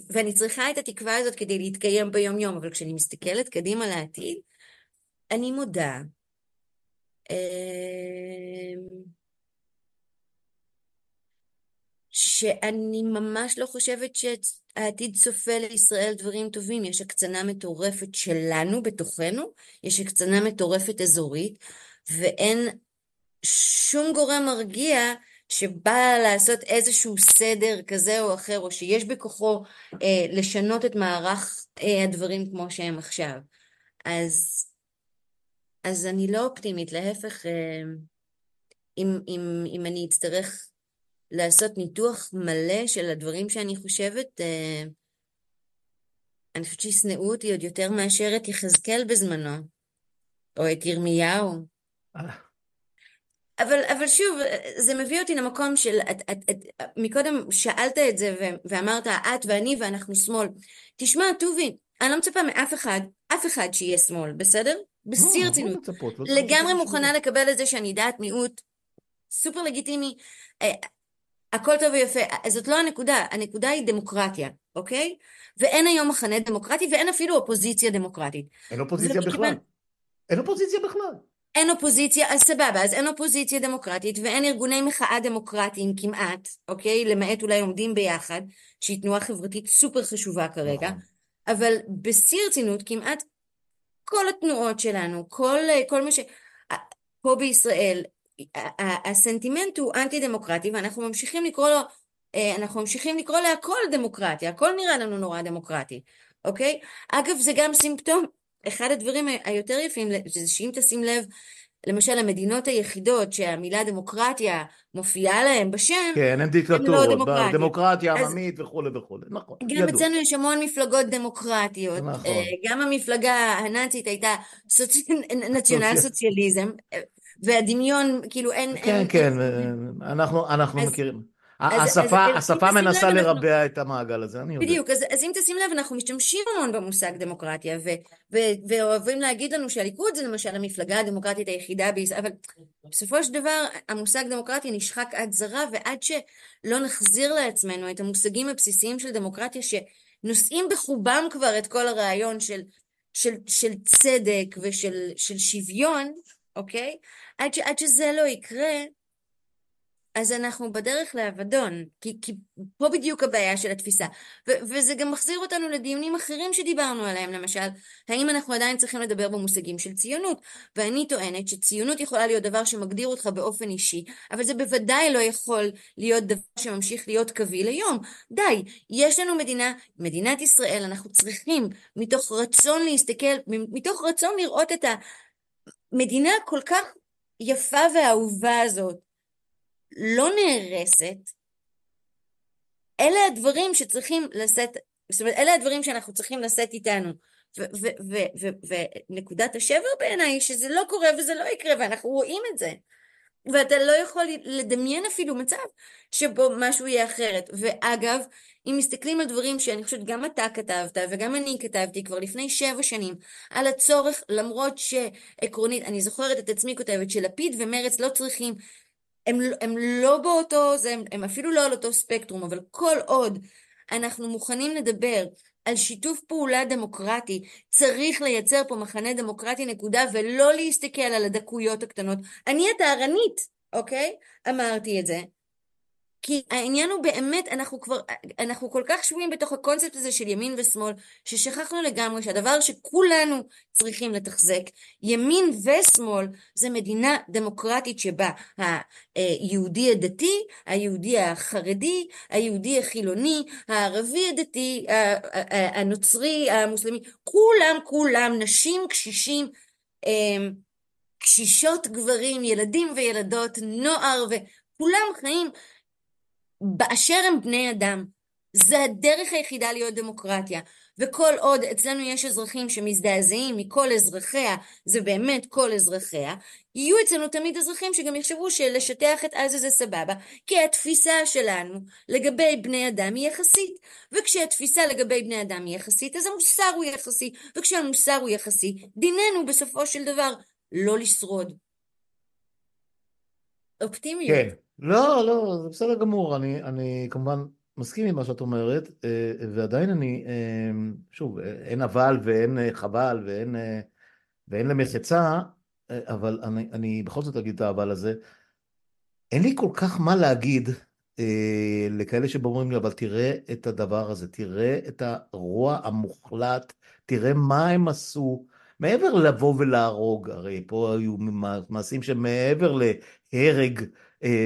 ואני צריכה את התקווה הזאת כדי להתקיים ביום יום, אבל כשאני מסתכלת קדימה לעתיד, אני מודה. שאני ממש לא חושבת שהעתיד צופה לישראל דברים טובים. יש הקצנה מטורפת שלנו בתוכנו, יש הקצנה מטורפת אזורית, ואין שום גורם מרגיע שבא לעשות איזשהו סדר כזה או אחר, או שיש בכוחו אה, לשנות את מערך אה, הדברים כמו שהם עכשיו. אז, אז אני לא אופטימית, להפך, אה, אם, אם, אם אני אצטרך לעשות ניתוח מלא של הדברים שאני חושבת, אה, אני חושבת שישנאו אותי עוד יותר מאשר את יחזקאל בזמנו, או את ירמיהו. אה. אבל, אבל שוב, זה מביא אותי למקום של, את, את, את, מקודם שאלת את זה ו, ואמרת, את ואני ואנחנו שמאל. תשמע, טובי, אני לא מצפה מאף אחד, אף אחד שיהיה שמאל, בסדר? בשיא לא, רצינות. לא לגמרי מוכנה לקבל את זה שאני דעת מיעוט, סופר לגיטימי, אה, הכל טוב ויפה. זאת לא הנקודה, הנקודה היא דמוקרטיה, אוקיי? ואין היום מחנה דמוקרטי ואין אפילו אופוזיציה דמוקרטית. אין אופוזיציה בכלל. אין אופוזיציה בכלל. אין אופוזיציה, אז סבבה, אז אין אופוזיציה דמוקרטית ואין ארגוני מחאה דמוקרטיים כמעט, אוקיי? למעט אולי עומדים ביחד, שהיא תנועה חברתית סופר חשובה כרגע, נכון. אבל בשיא רצינות כמעט כל התנועות שלנו, כל, כל מה ש... פה בישראל, הסנטימנט הוא אנטי דמוקרטי ואנחנו ממשיכים לקרוא לו, אה, אנחנו ממשיכים לקרוא להכל דמוקרטיה, הכל נראה לנו נורא דמוקרטי, אוקיי? אגב זה גם סימפטום אחד הדברים היותר יפים זה שאם תשים לב, למשל המדינות היחידות שהמילה דמוקרטיה מופיעה להם בשם, כן, הן דיקטטורות, לא דמוקרטיה עממית וכולי וכולי, נכון, גם ידוע. אצלנו יש המון מפלגות דמוקרטיות, נכון. אה, גם המפלגה הנאצית הייתה סוצ... נציונל סוציאליזם, והדמיון, כאילו אין... כן, אין, כן, אין... אנחנו, אנחנו אז... מכירים. השפה, השפה מנסה לרבע את המעגל הזה, אני יודע. בדיוק, אז, אז אם תשים לב, אנחנו משתמשים המון במושג דמוקרטיה, ו, ו, ואוהבים להגיד לנו שהליכוד זה למשל המפלגה הדמוקרטית היחידה בישראל, אבל בסופו של דבר המושג דמוקרטיה נשחק עד זרה, ועד שלא נחזיר לעצמנו את המושגים הבסיסיים של דמוקרטיה, שנושאים בחובם כבר את כל הרעיון של, של, של צדק ושל של שוויון, אוקיי? עד, ש, עד שזה לא יקרה, אז אנחנו בדרך לאבדון, כי, כי פה בדיוק הבעיה של התפיסה. ו- וזה גם מחזיר אותנו לדיונים אחרים שדיברנו עליהם, למשל, האם אנחנו עדיין צריכים לדבר במושגים של ציונות? ואני טוענת שציונות יכולה להיות דבר שמגדיר אותך באופן אישי, אבל זה בוודאי לא יכול להיות דבר שממשיך להיות קביל היום. די, יש לנו מדינה, מדינת ישראל, אנחנו צריכים, מתוך רצון להסתכל, מתוך רצון לראות את המדינה הכל כך יפה ואהובה הזאת, לא נהרסת, אלה הדברים שצריכים לשאת, זאת אומרת, אלה הדברים שאנחנו צריכים לשאת איתנו. ונקודת השבר בעיניי היא שזה לא קורה וזה לא יקרה, ואנחנו רואים את זה. ואתה לא יכול לדמיין אפילו מצב שבו משהו יהיה אחרת. ואגב, אם מסתכלים על דברים שאני חושבת גם אתה כתבת וגם אני כתבתי כבר לפני שבע שנים, על הצורך, למרות שעקרונית, אני זוכרת את עצמי כותבת שלפיד ומרץ לא צריכים הם, הם לא באותו, הם, הם אפילו לא על אותו ספקטרום, אבל כל עוד אנחנו מוכנים לדבר על שיתוף פעולה דמוקרטי, צריך לייצר פה מחנה דמוקרטי נקודה, ולא להסתכל על הדקויות הקטנות. אני הטהרנית, אוקיי? אמרתי את זה. כי העניין הוא באמת, אנחנו כבר, אנחנו כל כך שבויים בתוך הקונספט הזה של ימין ושמאל, ששכחנו לגמרי שהדבר שכולנו צריכים לתחזק, ימין ושמאל, זה מדינה דמוקרטית שבה היהודי הדתי, היהודי החרדי, היהודי החילוני, הערבי הדתי, הנוצרי, המוסלמי, כולם כולם, נשים, קשישים, אמ, קשישות גברים, ילדים וילדות, נוער, וכולם חיים באשר הם בני אדם. זה הדרך היחידה להיות דמוקרטיה. וכל עוד אצלנו יש אזרחים שמזדעזעים מכל אזרחיה, זה באמת כל אזרחיה, יהיו אצלנו תמיד אזרחים שגם יחשבו שלשטח את עזה זה סבבה, כי התפיסה שלנו לגבי בני אדם היא יחסית. וכשהתפיסה לגבי בני אדם היא יחסית, אז המוסר הוא יחסי, וכשהמוסר הוא יחסי, דיננו בסופו של דבר לא לשרוד. אופטימיות. כן. לא, לא, זה בסדר גמור, אני, אני כמובן מסכים עם מה שאת אומרת, אה, ועדיין אני, אה, שוב, אין אבל ואין חבל ואין, ואין למחצה, אבל אני, אני בכל זאת אגיד את האבל הזה. אין לי כל כך מה להגיד אה, לכאלה שאומרים לי, אבל תראה את הדבר הזה, תראה את הרוע המוחלט, תראה מה הם עשו. מעבר לבוא ולהרוג, הרי פה היו מעשים שמעבר להרג אה,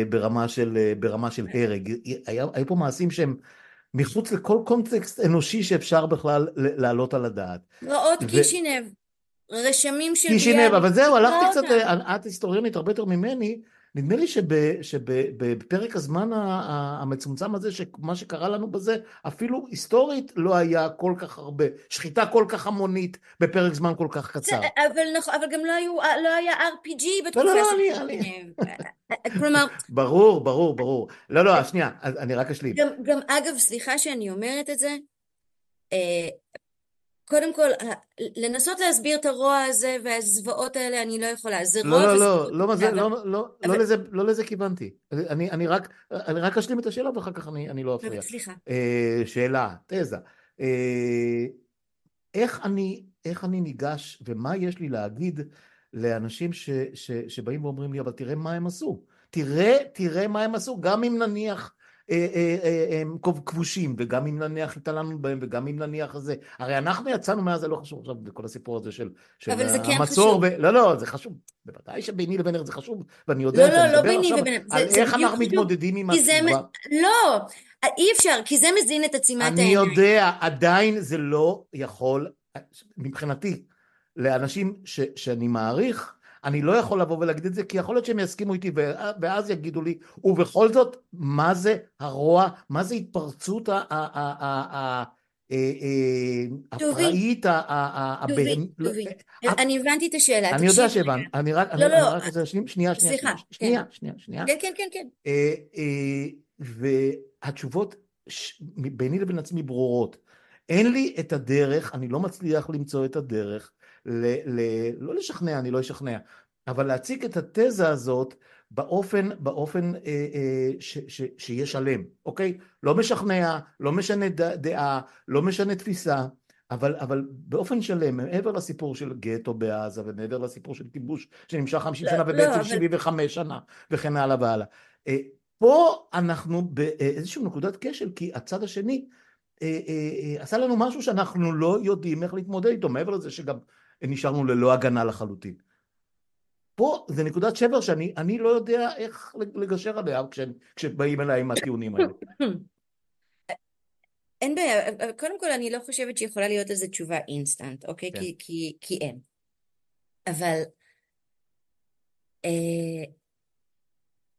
ברמה של, אה, ברמה של הרג. היה, היו פה מעשים שהם מחוץ לכל קונטקסט אנושי שאפשר בכלל להעלות על הדעת. רעות ו... קישינב, רשמים של... קישינב, אבל זהו, הלכתי קצת, אה, את היסטוריונית הרבה יותר ממני, נדמה לי שבפרק הזמן המצומצם הזה, שמה שקרה לנו בזה, אפילו היסטורית לא היה כל כך הרבה, שחיטה כל כך המונית בפרק זמן כל כך קצר. אבל, נכון, אבל גם לא, היו, לא היה RPG בתקופה לא, לא, לא, אני... כלומר... ברור, ברור, ברור. לא, לא, שנייה, אני רק אשלים. גם, גם אגב, סליחה שאני אומרת את זה, אה, קודם כל, לנסות להסביר את הרוע הזה והזוועות האלה, אני לא יכולה. זה לא, רוע לא, לא, לא, לא, לא, לא, לא, לזה, לא לזה כיוונתי. אני, אני, רק, אני רק אשלים את השאלה ואחר כך אני, אני לא אפריע. סליחה. אה, שאלה, תזה. אה, איך אני, איך אני ניגש ומה יש לי להגיד לאנשים ש, ש, שבאים ואומרים לי, אבל תראה מה הם עשו. תראה, תראה מה הם עשו, גם אם נניח אה, אה, אה, כבושים, וגם אם נניח התעלמנו בהם, וגם אם נניח זה, הרי אנחנו יצאנו מאז, זה לא חשוב עכשיו, כל הסיפור הזה של, זה כן. ו... לא, לא, זה חשוב, בוודאי שביני לבין ארץ זה חשוב, ואני יודע לא, לא, לא ביני ובין על איך אנחנו מתמודדים עם הסביבה. לא, אי אפשר, כי זה מזין את עצימת העיניים. אני יודע, עדיין זה לא יכול, מבחינתי, לאנשים שאני מעריך, אני לא יכול לבוא ולהגיד את זה, כי יכול להיות שהם יסכימו איתי, ואז יגידו לי, ובכל זאת, מה זה הרוע, מה זה התפרצות הפראית, הבהמית. אני הבנתי את השאלה. אני יודע שהבנת, אני רק, לא, לא, שנייה, שנייה, סליחה, שנייה, שנייה, שנייה. כן, כן, כן, כן. והתשובות ביני לבין עצמי ברורות. אין לי את הדרך, אני לא מצליח למצוא את הדרך, ל, ל, לא לשכנע, אני לא אשכנע, אבל להציג את התזה הזאת באופן, באופן אה, אה, ש, ש, שיהיה שלם, אוקיי? לא משכנע, לא משנה דעה, לא משנה תפיסה, אבל, אבל באופן שלם, מעבר לסיפור של גטו בעזה ומעבר לסיפור של כיבוש שנמשך 50 לא, שנה לא, ובעצם לא, 75 אבל... שנה וכן הלאה והלאה. אה, פה אנחנו באיזושהי נקודת כשל, כי הצד השני אה, אה, עשה לנו משהו שאנחנו לא יודעים איך להתמודד איתו, מעבר לזה שגם נשארנו ללא הגנה לחלוטין. פה זה נקודת שבר שאני לא יודע איך לגשר עליה כשבאים אליי עם הטיעונים האלה. אין בעיה, קודם כל אני לא חושבת שיכולה להיות לזה תשובה אינסטנט, אוקיי? כן. כי, כי, כי אין. אבל אה,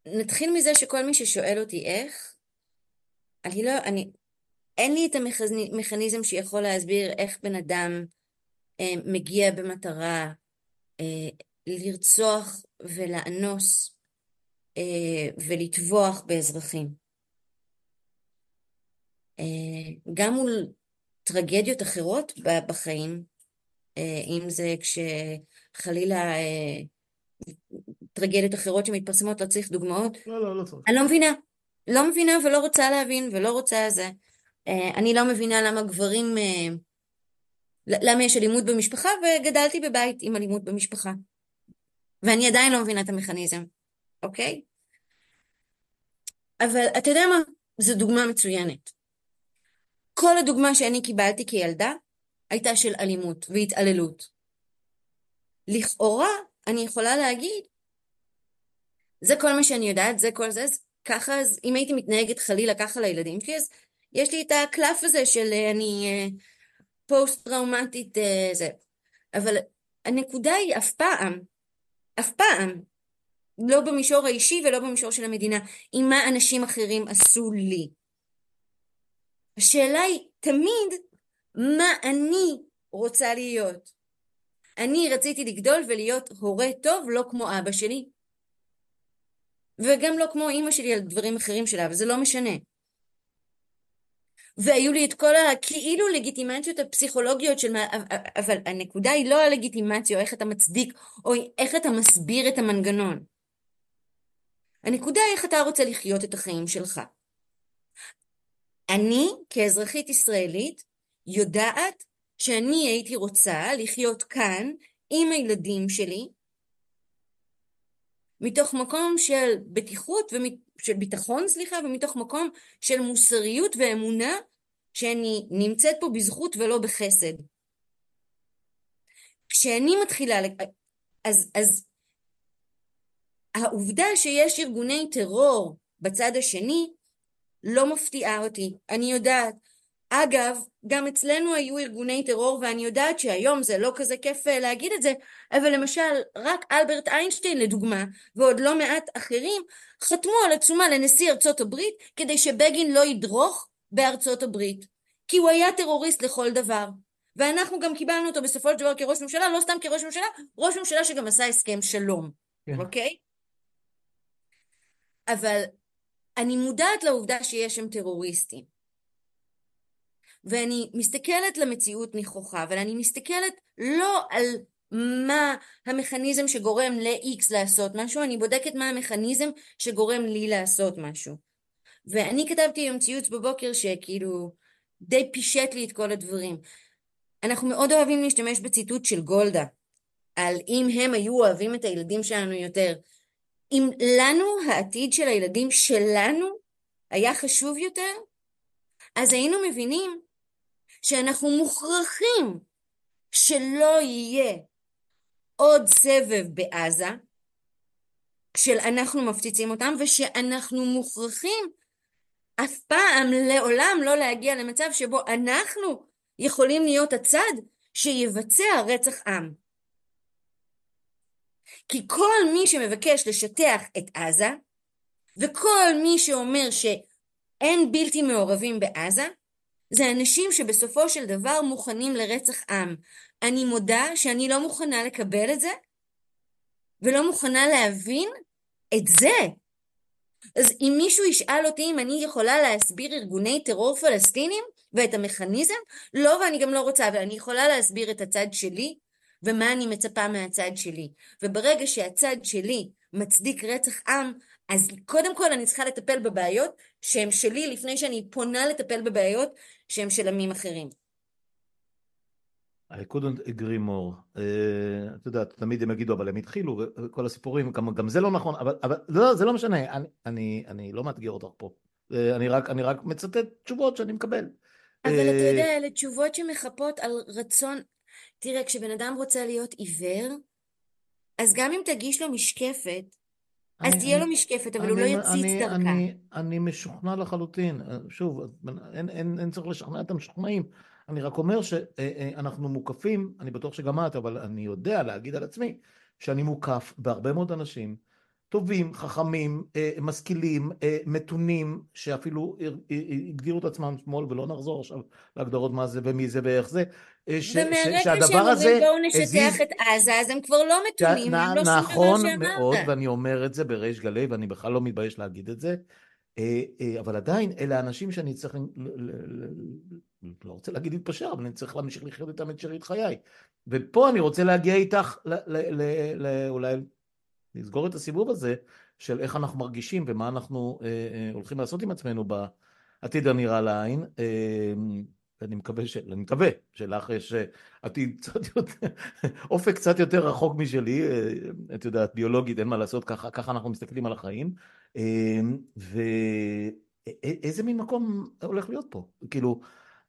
נתחיל מזה שכל מי ששואל אותי איך, אני לא, אני, אין לי את המכניזם שיכול להסביר איך בן אדם מגיע במטרה אה, לרצוח ולאנוס אה, ולטבוח באזרחים. אה, גם מול טרגדיות אחרות בחיים, אה, אם זה כשחלילה אה, טרגדיות אחרות שמתפרסמות, לא צריך דוגמאות. לא, לא, לא צריך. אני לא מבינה. לא מבינה ולא רוצה להבין ולא רוצה זה. אני לא מבינה למה גברים, למה יש אלימות במשפחה, וגדלתי בבית עם אלימות במשפחה. ואני עדיין לא מבינה את המכניזם, אוקיי? אבל אתה יודע מה? זו דוגמה מצוינת. כל הדוגמה שאני קיבלתי כילדה הייתה של אלימות והתעללות. לכאורה אני יכולה להגיד, זה כל מה שאני יודעת, זה כל זה, אז ככה, אז אם הייתי מתנהגת חלילה ככה לילדים שלי, אז יש לי את הקלף הזה של אה, אני פוסט אה, טראומטית אה, זה. אבל הנקודה היא אף פעם, אף פעם, לא במישור האישי ולא במישור של המדינה, עם מה אנשים אחרים עשו לי. השאלה היא תמיד מה אני רוצה להיות. אני רציתי לגדול ולהיות הורה טוב לא כמו אבא שלי וגם לא כמו אימא שלי על דברים אחרים שלה, אבל זה לא משנה. והיו לי את כל הכאילו לגיטימציות הפסיכולוגיות של מה, אבל הנקודה היא לא הלגיטימציה או איך אתה מצדיק או איך אתה מסביר את המנגנון. הנקודה היא איך אתה רוצה לחיות את החיים שלך. אני כאזרחית ישראלית יודעת שאני הייתי רוצה לחיות כאן עם הילדים שלי מתוך מקום של בטיחות, של ביטחון סליחה, ומתוך מקום של מוסריות ואמונה שאני נמצאת פה בזכות ולא בחסד. כשאני מתחילה, אז, אז העובדה שיש ארגוני טרור בצד השני לא מפתיעה אותי, אני יודעת. אגב, גם אצלנו היו ארגוני טרור ואני יודעת שהיום זה לא כזה כיף אה, להגיד את זה, אבל למשל רק אלברט איינשטיין לדוגמה ועוד לא מעט אחרים חתמו על עצומה לנשיא ארצות הברית כדי שבגין לא ידרוך בארצות הברית כי הוא היה טרוריסט לכל דבר ואנחנו גם קיבלנו אותו בסופו של דבר כראש ממשלה, לא סתם כראש ממשלה, ראש ממשלה שגם עשה הסכם שלום, כן. אוקיי? אבל אני מודעת לעובדה שיש שם טרוריסטים. ואני מסתכלת למציאות נכוחה, אבל אני מסתכלת לא על מה המכניזם שגורם ל-X לעשות משהו, אני בודקת מה המכניזם שגורם לי לעשות משהו. ואני כתבתי היום ציוץ בבוקר שכאילו די פישט לי את כל הדברים. אנחנו מאוד אוהבים להשתמש בציטוט של גולדה, על אם הם היו אוהבים את הילדים שלנו יותר. אם לנו העתיד של הילדים שלנו היה חשוב יותר, אז היינו מבינים שאנחנו מוכרחים שלא יהיה עוד סבב בעזה, של אנחנו מפציצים אותם, ושאנחנו מוכרחים אף פעם, לעולם לא להגיע למצב שבו אנחנו יכולים להיות הצד שיבצע רצח עם. כי כל מי שמבקש לשטח את עזה, וכל מי שאומר שאין בלתי מעורבים בעזה, זה אנשים שבסופו של דבר מוכנים לרצח עם. אני מודה שאני לא מוכנה לקבל את זה, ולא מוכנה להבין את זה. אז אם מישהו ישאל אותי אם אני יכולה להסביר ארגוני טרור פלסטינים ואת המכניזם, לא ואני גם לא רוצה, אבל אני יכולה להסביר את הצד שלי ומה אני מצפה מהצד שלי. וברגע שהצד שלי מצדיק רצח עם, אז קודם כל אני צריכה לטפל בבעיות שהן שלי לפני שאני פונה לטפל בבעיות שהן של עמים אחרים. I couldn't agree more. Uh, את יודעת, תמיד הם יגידו, אבל הם התחילו, וכל הסיפורים, גם, גם זה לא נכון, אבל, אבל לא, זה לא משנה, אני, אני, אני לא מאתגר אותך פה. Uh, אני רק, אני רק מצטט תשובות שאני מקבל. אבל uh, אתה יודע, אלה תשובות שמחפות על רצון... תראה, כשבן אדם רוצה להיות עיוור, אז גם אם תגיש לו משקפת, אז תהיה לו משקפת, אבל הוא לא יציץ דרכה. אני, אני משוכנע לחלוטין. שוב, אין, אין, אין צריך לשכנע את המשוכנעים. אני רק אומר שאנחנו מוקפים, אני בטוח שגם את, אבל אני יודע להגיד על עצמי, שאני מוקף בהרבה מאוד אנשים טובים, חכמים, משכילים, מתונים, שאפילו הגדירו את עצמם שמאל, ולא נחזור עכשיו להגדרות מה זה ומי זה ואיך זה, ש, ומהרגע שהם אומרים בואו נשטח. את עזה, אז הם כבר לא מתונים, הם לא שום נכון מאוד, ואני אומר את זה בריש גלי, ואני בכלל לא מתבייש להגיד את זה, אבל עדיין אלה אנשים שאני צריך לא רוצה להגיד להתפשר, אבל אני צריך להמשיך לחיות איתם את שארית חיי. ופה אני רוצה להגיע איתך, אולי לסגור את הסיבוב הזה, של איך אנחנו מרגישים ומה אנחנו אה, אה, הולכים לעשות עם עצמנו בעתיד הנראה לעין. אה, אני מקווה, ש... אני מקווה שלך יש עתיד קצת יותר, אופק קצת יותר רחוק משלי, את יודעת, ביולוגית, אין מה לעשות, ככה, ככה אנחנו מסתכלים על החיים. ואיזה מין מקום הולך להיות פה? כאילו,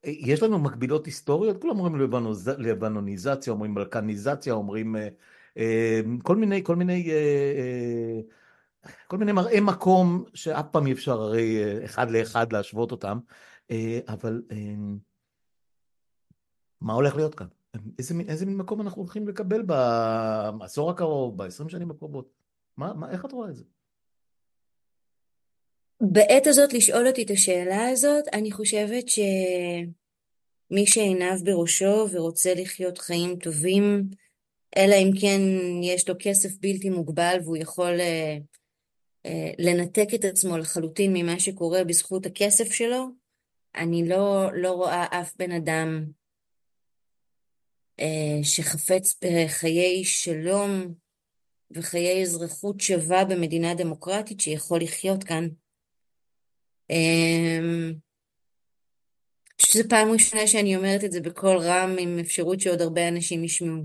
יש לנו מקבילות היסטוריות, כולם אומרים לבנוניזציה, אומרים בלקניזציה, אומרים אה, אה, כל מיני, כל מיני, אה, כל מיני מראי מקום שאף פעם אי אפשר הרי אחד לאחד להשוות אותם, אבל מה הולך להיות כאן? איזה, איזה מין מקום אנחנו הולכים לקבל בעשור הקרוב, בעשרים שנים הקרובות? מה, מה, איך את רואה את זה? בעת הזאת לשאול אותי את השאלה הזאת, אני חושבת שמי שעיניו בראשו ורוצה לחיות חיים טובים, אלא אם כן יש לו כסף בלתי מוגבל והוא יכול אה, אה, לנתק את עצמו לחלוטין ממה שקורה בזכות הכסף שלו, אני לא, לא רואה אף בן אדם אה, שחפץ בחיי שלום וחיי אזרחות שווה במדינה דמוקרטית שיכול לחיות כאן. אמ, שזו פעם ראשונה שאני אומרת את זה בקול רם עם אפשרות שעוד הרבה אנשים ישמעו.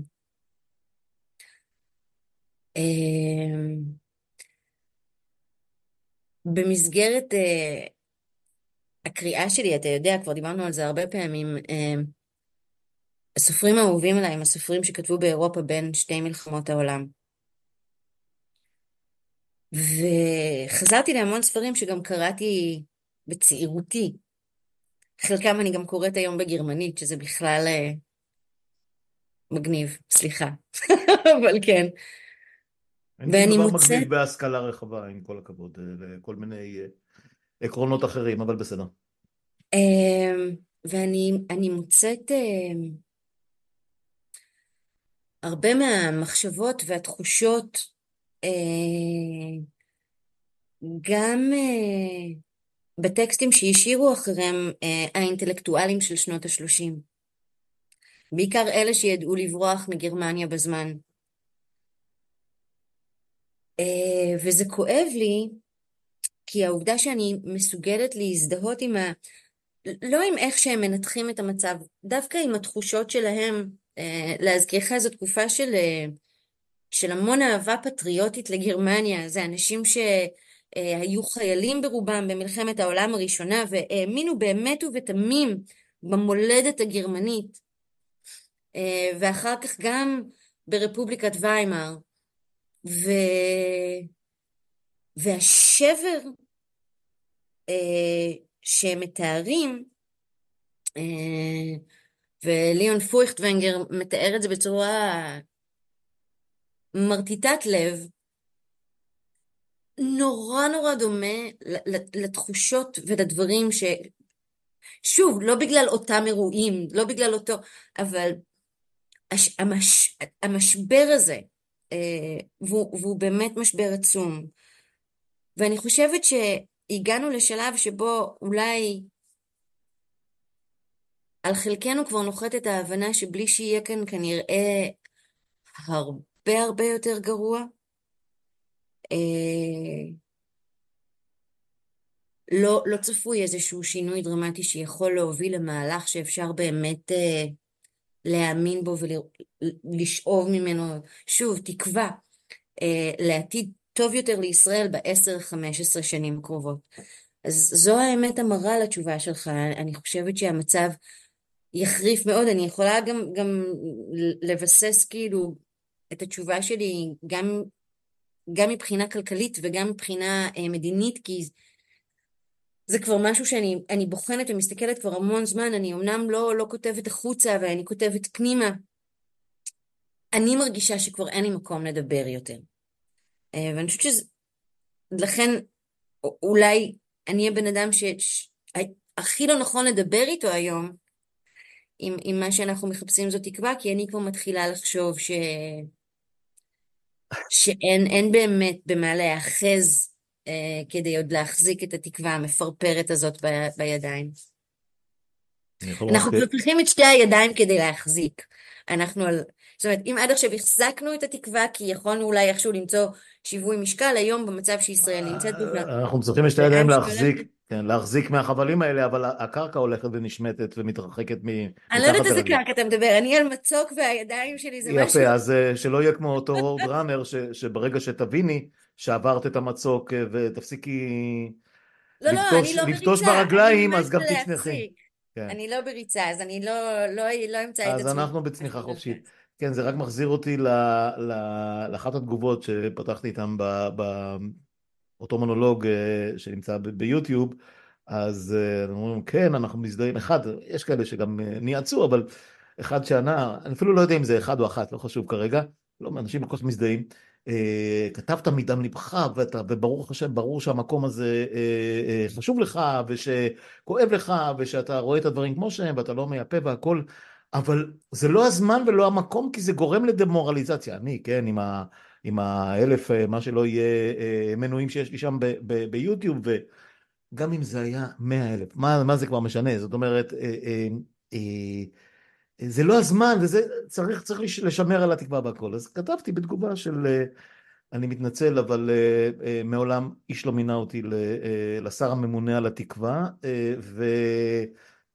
אמ, במסגרת אה, הקריאה שלי, אתה יודע, כבר דיברנו על זה הרבה פעמים, אמ, הסופרים האהובים עליי הם הסופרים שכתבו באירופה בין שתי מלחמות העולם. וחזרתי להמון ספרים שגם קראתי בצעירותי. חלקם אני גם קוראת היום בגרמנית, שזה בכלל אה, מגניב, סליחה, אבל כן. ואני מוצאת... מגניב בהשכלה רחבה, עם כל הכבוד, אה, לכל מיני אה, עקרונות אחרים, אבל בסדר. אמ, ואני מוצאת הרבה מהמחשבות והתחושות, גם בטקסטים שהשאירו אחריהם אה, האינטלקטואלים של שנות ה-30. בעיקר אלה שידעו לברוח מגרמניה בזמן. אה, וזה כואב לי, כי העובדה שאני מסוגלת להזדהות עם ה... לא עם איך שהם מנתחים את המצב, דווקא עם התחושות שלהם. אה, להזכירך זו תקופה של, אה, של המון אהבה פטריוטית לגרמניה. זה אנשים ש... אה, היו חיילים ברובם במלחמת העולם הראשונה והאמינו באמת ובתמים במולדת הגרמנית. אה, ואחר כך גם ברפובליקת ויימאר. ו... והשבר אה, שהם מתארים וליאון פויכטוונגר מתאר את זה בצורה מרטיטת לב נורא נורא דומה לתחושות ולדברים ש... שוב, לא בגלל אותם אירועים, לא בגלל אותו, אבל הש... המש... המשבר הזה, אה, והוא, והוא באמת משבר עצום, ואני חושבת שהגענו לשלב שבו אולי על חלקנו כבר נוחתת ההבנה שבלי שיהיה כאן כנראה הרבה הרבה יותר גרוע. אה, לא, לא צפוי איזשהו שינוי דרמטי שיכול להוביל למהלך שאפשר באמת אה, להאמין בו ולשאוב ממנו, שוב, תקווה אה, לעתיד טוב יותר לישראל בעשר, חמש עשרה שנים הקרובות. אז זו האמת המרה לתשובה שלך. אני חושבת שהמצב יחריף מאוד. אני יכולה גם, גם לבסס כאילו את התשובה שלי גם, גם מבחינה כלכלית וגם מבחינה אה, מדינית, כי זה כבר משהו שאני בוחנת ומסתכלת כבר המון זמן, אני אמנם לא, לא כותבת החוצה ואני כותבת פנימה. אני מרגישה שכבר אין לי מקום לדבר יותר. אה, ואני חושבת שזה... לכן אולי אני הבן אדם שהכי לא נכון לדבר איתו היום, עם, עם מה שאנחנו מחפשים זו תקווה, כי אני כבר מתחילה לחשוב ש... שאין באמת במה להיאחז אה, כדי עוד להחזיק את התקווה המפרפרת הזאת ב, בידיים. אנחנו כבר צריכים את שתי הידיים כדי להחזיק. אנחנו על... זאת אומרת, אם עד עכשיו החזקנו את התקווה כי יכולנו אולי איכשהו למצוא שיווי משקל, היום במצב שישראל נמצאת בו... אנחנו צריכים את שתי הידיים להחזיק, כן, להחזיק מהחבלים האלה, אבל הקרקע הולכת ונשמטת ומתרחקת מ... אני לא יודעת איזה קרקע אתה מדבר, אני על מצוק והידיים שלי זה משהו... יפה, אז אה, שלא יהיה כמו אותו רוד ראנר, שברגע שתביני שעברת את המצוק אה, ותפסיקי לא, לא, אני לא לבטוש ברגליים, אז גם תצנחי. כן. אני לא בריצה, אז אני לא, לא, לא אמצא את עצמי. אז אנחנו בצניחה חופשית. כן, זה רק מחזיר אותי לאחת התגובות שפתחתי איתן באותו מונולוג אה, שנמצא ביוטיוב, אז אה, אומרים, כן, אנחנו מזדהים. אחד, יש כאלה שגם אה, ניאצו, אבל אחד שענה, אני אפילו לא יודע אם זה אחד או אחת, לא חשוב כרגע, לא, אנשים כל כך מזדהים. כתבת מדם ליבך, וברוך השם, ברור שהמקום הזה חשוב לך, ושכואב לך, ושאתה רואה את הדברים כמו שהם, ואתה לא מייפה והכל. אבל זה לא הזמן ולא המקום, כי זה גורם לדמורליזציה. אני, כן, עם, ה, עם האלף, אה, מה שלא יהיה, אה, מנויים שיש לי שם ביוטיוב, וגם אם זה היה מאה אלף, מה, מה זה כבר משנה? זאת אומרת, אה, זה לא הזמן, וזה, צריך, צריך לשמר על התקווה והכל. אז כתבתי בתגובה של, אני מתנצל, אבל מעולם איש לא מינה אותי לשר הממונה על התקווה, ו...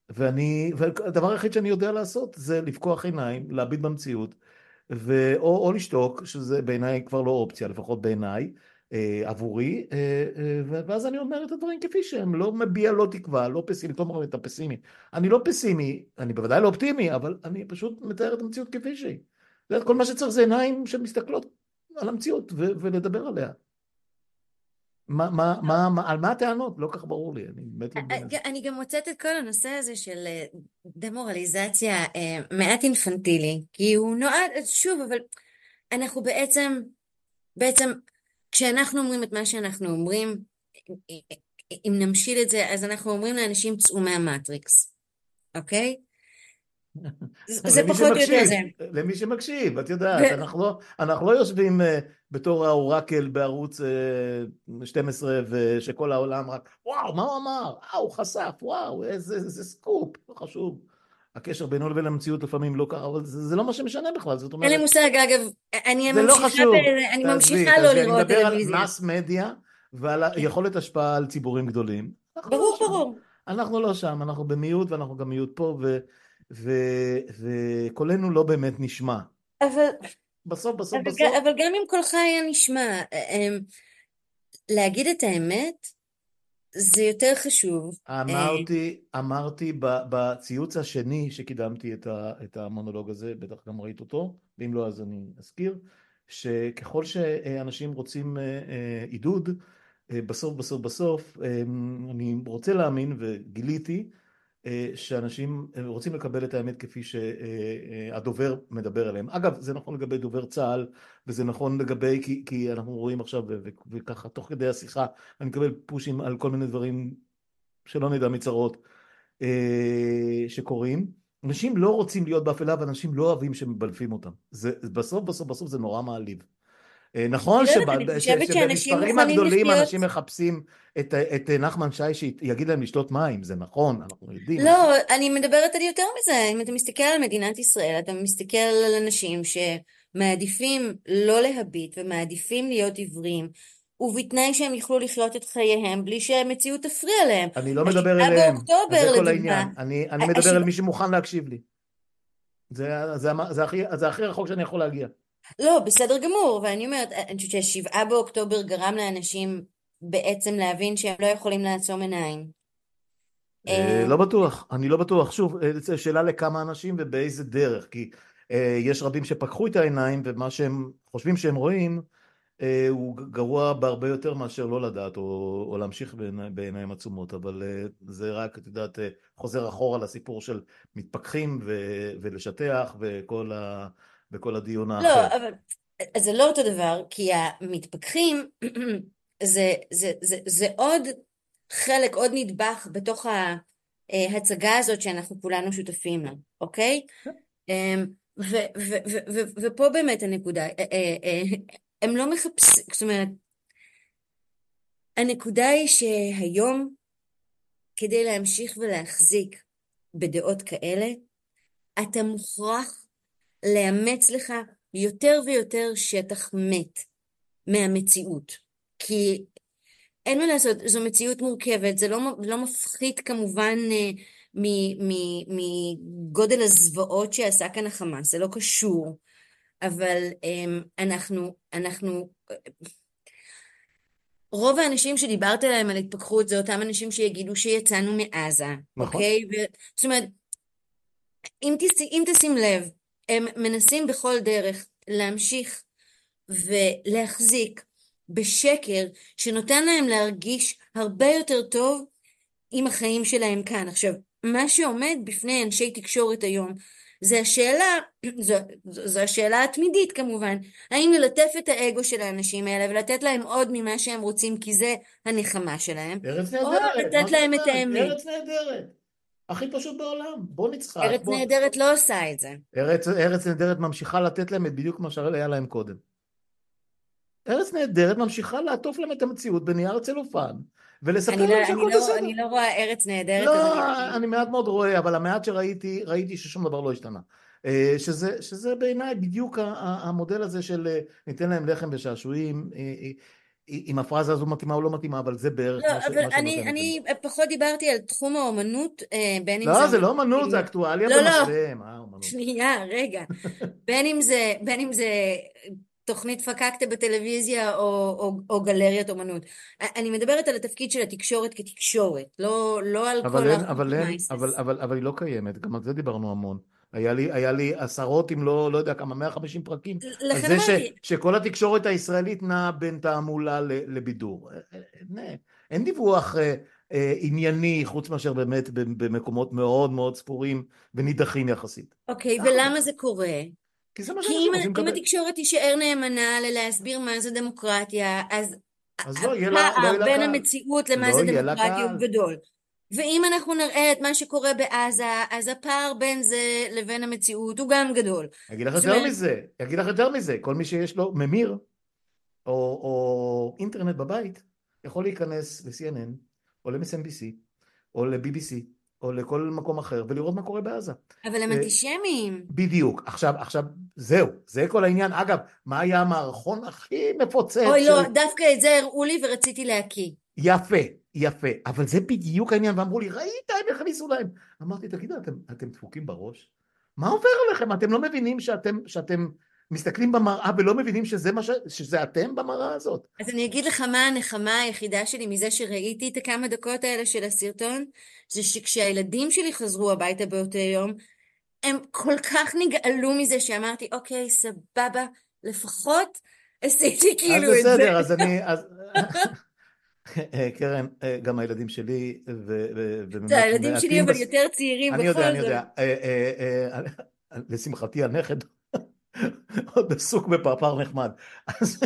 ואני, והדבר היחיד שאני יודע לעשות זה לפקוח עיניים, להביט במציאות, ו, או, לשתוק, שזה בעיניי כבר לא אופציה, לפחות בעיניי, אה, עבורי, אה, אה, ואז אני אומר את הדברים כפי שהם, לא מביע לא תקווה, לא פסימי, לא אומרים את הפסימי. אני לא פסימי, אני בוודאי לא אופטימי, אבל אני פשוט מתאר את המציאות כפי שהיא. כל מה שצריך זה עיניים שמסתכלות על המציאות ולדבר עליה. מה, מה, מה, מה, על מה הטענות? לא כך ברור לי, אני באמת לא מבין. אני גם מוצאת את כל הנושא הזה של אה, דמורליזציה אה, מעט אינפנטילי, כי הוא נועד, שוב, אבל אנחנו בעצם, בעצם, כשאנחנו אומרים את מה שאנחנו אומרים, אם נמשיל את זה, אז אנחנו אומרים לאנשים צאו מהמטריקס, אוקיי? זה פחות או יותר זה. למי שמקשיב, את יודעת, אנחנו לא, אנחנו לא יושבים uh, בתור האורקל בערוץ uh, אה, 12 ושכל העולם רק וואו מה הוא אמר, אה הוא חשף, וואו איזה, איזה סקופ, לא חשוב. הקשר בינו לבין המציאות לפעמים לא ככה, אבל זה, זה לא מה שמשנה בכלל, זאת אומרת... אין לי מושג, אגב, אני לא ממשיכה, לא ב... אני ממשיכה לא לראות טלוויזיה. אני מדבר על מס מדיה ועל. יכולת השפעה על ציבורים גדולים. ברור, לא ברור. אנחנו לא שם, אנחנו במיעוט ואנחנו גם מיעוט פה, ו... וקולנו לא באמת נשמע. אבל... בסוף, בסוף, אבל, בסוף. אבל גם אם קולך היה נשמע, אמ, להגיד את האמת, זה יותר חשוב. אמרתי, אמרתי בציוץ השני שקידמתי את, ה, את המונולוג הזה, בטח גם ראית אותו, ואם לא אז אני אזכיר, שככל שאנשים רוצים אה, אה, עידוד, אה, בסוף בסוף בסוף, אני רוצה להאמין וגיליתי אה, שאנשים אה, רוצים לקבל את האמת כפי שהדובר מדבר עליהם. אגב, זה נכון לגבי דובר צה"ל, וזה נכון לגבי, כי, כי אנחנו רואים עכשיו, וככה תוך כדי השיחה, אני מקבל פושים על כל מיני דברים שלא נדע מצרות אה, שקורים. אנשים לא רוצים להיות באפלה, ואנשים לא אוהבים שמבלפים אותם. זה, בסוף, בסוף, בסוף זה נורא מעליב. אה, נכון שבמספרים הגדולים. אנשים מחפשים את, את נחמן שי שיגיד להם לשתות מים, זה נכון, אנחנו יודעים. לא, אני מדברת על יותר מזה, אם אתה מסתכל על מדינת ישראל, אתה מסתכל על אנשים שמעדיפים לא להביט ומעדיפים להיות עיוורים, ובתנאי שהם יוכלו לחיות את חייהם בלי שהמציאות תפריע להם. אני לא מדבר אליהם, זה כל העניין. אני, אני מדבר השבעה- על מי שמוכן להקשיב לי. זה, זה, זה, הכי, זה הכי רחוק שאני יכול להגיע. לא, בסדר גמור, ואני אומרת, אני חושבת שהשבעה באוקטובר גרם לאנשים בעצם להבין שהם לא יכולים לעצום עיניים. אה, אה, לא בטוח, אני לא בטוח. שוב, אה, שאלה לכמה אנשים ובאיזה דרך, כי אה, יש רבים שפקחו את העיניים ומה שהם חושבים שהם רואים אה, הוא גרוע בהרבה יותר מאשר לא לדעת או, או להמשיך בעיני, בעיניים עצומות, אבל אה, זה רק, את יודעת, אה, חוזר אחורה לסיפור של מתפכחים ו, ולשטח וכל, ה, וכל הדיון האחר. לא, אבל זה לא אותו דבר, כי המתפכחים זה, זה, זה, זה עוד חלק, עוד נדבך בתוך ההצגה הזאת שאנחנו כולנו שותפים לה, אוקיי? אמ, ו, ו, ו, ו, ופה באמת הנקודה, אה, אה, אה, הם לא מחפשים, זאת אומרת, הנקודה היא שהיום, כדי להמשיך ולהחזיק בדעות כאלה, אתה מוכרח לאמץ לך יותר ויותר שטח מת מהמציאות. כי אין מה לעשות, זו מציאות מורכבת, זה לא, לא מפחית כמובן אה, מגודל הזוועות שעשה כאן החמאס, זה לא קשור, אבל אמ, אנחנו, אנחנו, רוב האנשים שדיברת עליהם על התפכחות זה אותם אנשים שיגידו שיצאנו מעזה, נכון. אוקיי? ו, זאת אומרת, אם, תש, אם תשים לב, הם מנסים בכל דרך להמשיך ולהחזיק בשקר שנותן להם להרגיש הרבה יותר טוב עם החיים שלהם כאן. עכשיו, מה שעומד בפני אנשי תקשורת היום זה השאלה, זו, זו, זו השאלה התמידית כמובן, האם ללטף את האגו של האנשים האלה ולתת להם עוד ממה שהם רוצים כי זה הנחמה שלהם, ארץ או נהדרת, לתת להם את? האמת. ארץ נהדרת. הכי פשוט בעולם, בוא נצחק. ארץ בוא... נהדרת לא עושה את זה. ארץ, ארץ נהדרת ממשיכה לתת להם את בדיוק מה שהיה להם קודם. ארץ נהדרת ממשיכה לעטוף להם את המציאות בנייר צלופן ולספר להם לא, אני, שהכל לא, בסדר. אני לא רואה ארץ נהדרת, לא, אני... אני מעט מאוד רואה, אבל המעט שראיתי, ראיתי ששום דבר לא השתנה. אה, שזה, שזה בעיניי בדיוק המודל הזה של אה, ניתן להם לחם ושעשועים, אה, אם הפרזה הזו מתאימה או לא מתאימה, אבל זה בערך לא, מה ש- אבל מה שנותן אני. אני פחות דיברתי על תחום האומנות, אה, בין אם לא, זה זה לא אומנות זה אקטואליה לא, לא. במשווה, מה אמנות? שנייה, רגע. בין אם זה, בין אם זה תוכנית פקקטה בטלוויזיה או, או, או גלריית אומנות. אני מדברת על התפקיד של התקשורת כתקשורת, לא, לא על אבל כל החוץ אבל. אבל, אבל, אבל היא לא קיימת, גם על זה דיברנו המון. היה לי, היה לי עשרות אם לא, לא יודע כמה, 150 פרקים, לכן זה ש, אמרתי, שכל התקשורת הישראלית נעה בין תעמולה לבידור. אין, אין דיווח אה, אה, ענייני, חוץ מאשר באמת במקומות מאוד מאוד ספורים ונידחים יחסית. אוקיי. ולמה זה קורה? כי זה מה שאנשים אם, רוצים אם לקבל. התקשורת תישאר נאמנה ללהסביר מה זה דמוקרטיה, אז אז לא יהיה לה, לא הפער יהיה לה בין קהל. המציאות למה לא זה לה דמוקרטיה הוא קהל. גדול. ואם אנחנו נראה את מה שקורה בעזה, אז הפער בין זה לבין המציאות הוא גם גדול. אגיד לך יותר מזה, אגיד לך יותר מזה, כל מי שיש לו ממיר או, או אינטרנט בבית יכול להיכנס ל-CNN או ל-MSNBC או ל-BBC או לכל מקום אחר ולראות מה קורה בעזה. אבל הם אה, אנטישמים. בדיוק. עכשיו, עכשיו, זהו, זה כל העניין. אגב, מה היה המערכון הכי מפוצץ אוי של... לא, דווקא את זה הראו לי ורציתי להקיא. יפה, יפה. אבל זה בדיוק העניין, ואמרו לי, ראית, הם הכניסו להם. אמרתי, תגידו, אתם, אתם דפוקים בראש? מה עובר עליכם? אתם לא מבינים שאתם, שאתם מסתכלים במראה ולא מבינים שזה, מה ש... שזה אתם במראה הזאת? אז אני אגיד לך מה הנחמה היחידה שלי מזה שראיתי את הכמה דקות האלה של הסרטון, זה שכשהילדים שלי חזרו הביתה באותו יום, הם כל כך נגעלו מזה שאמרתי, אוקיי, סבבה, לפחות עשיתי כאילו אז את זה. בסדר, אז אני... אז... קרן, גם הילדים שלי, ו... ו... ובאמת זה הילדים שלי אבל יותר צעירים אני בכל יודע, אני זאת. יודע. אה, אה, אה, לשמחתי הנכד עוד עסוק בפרפר נחמד. אז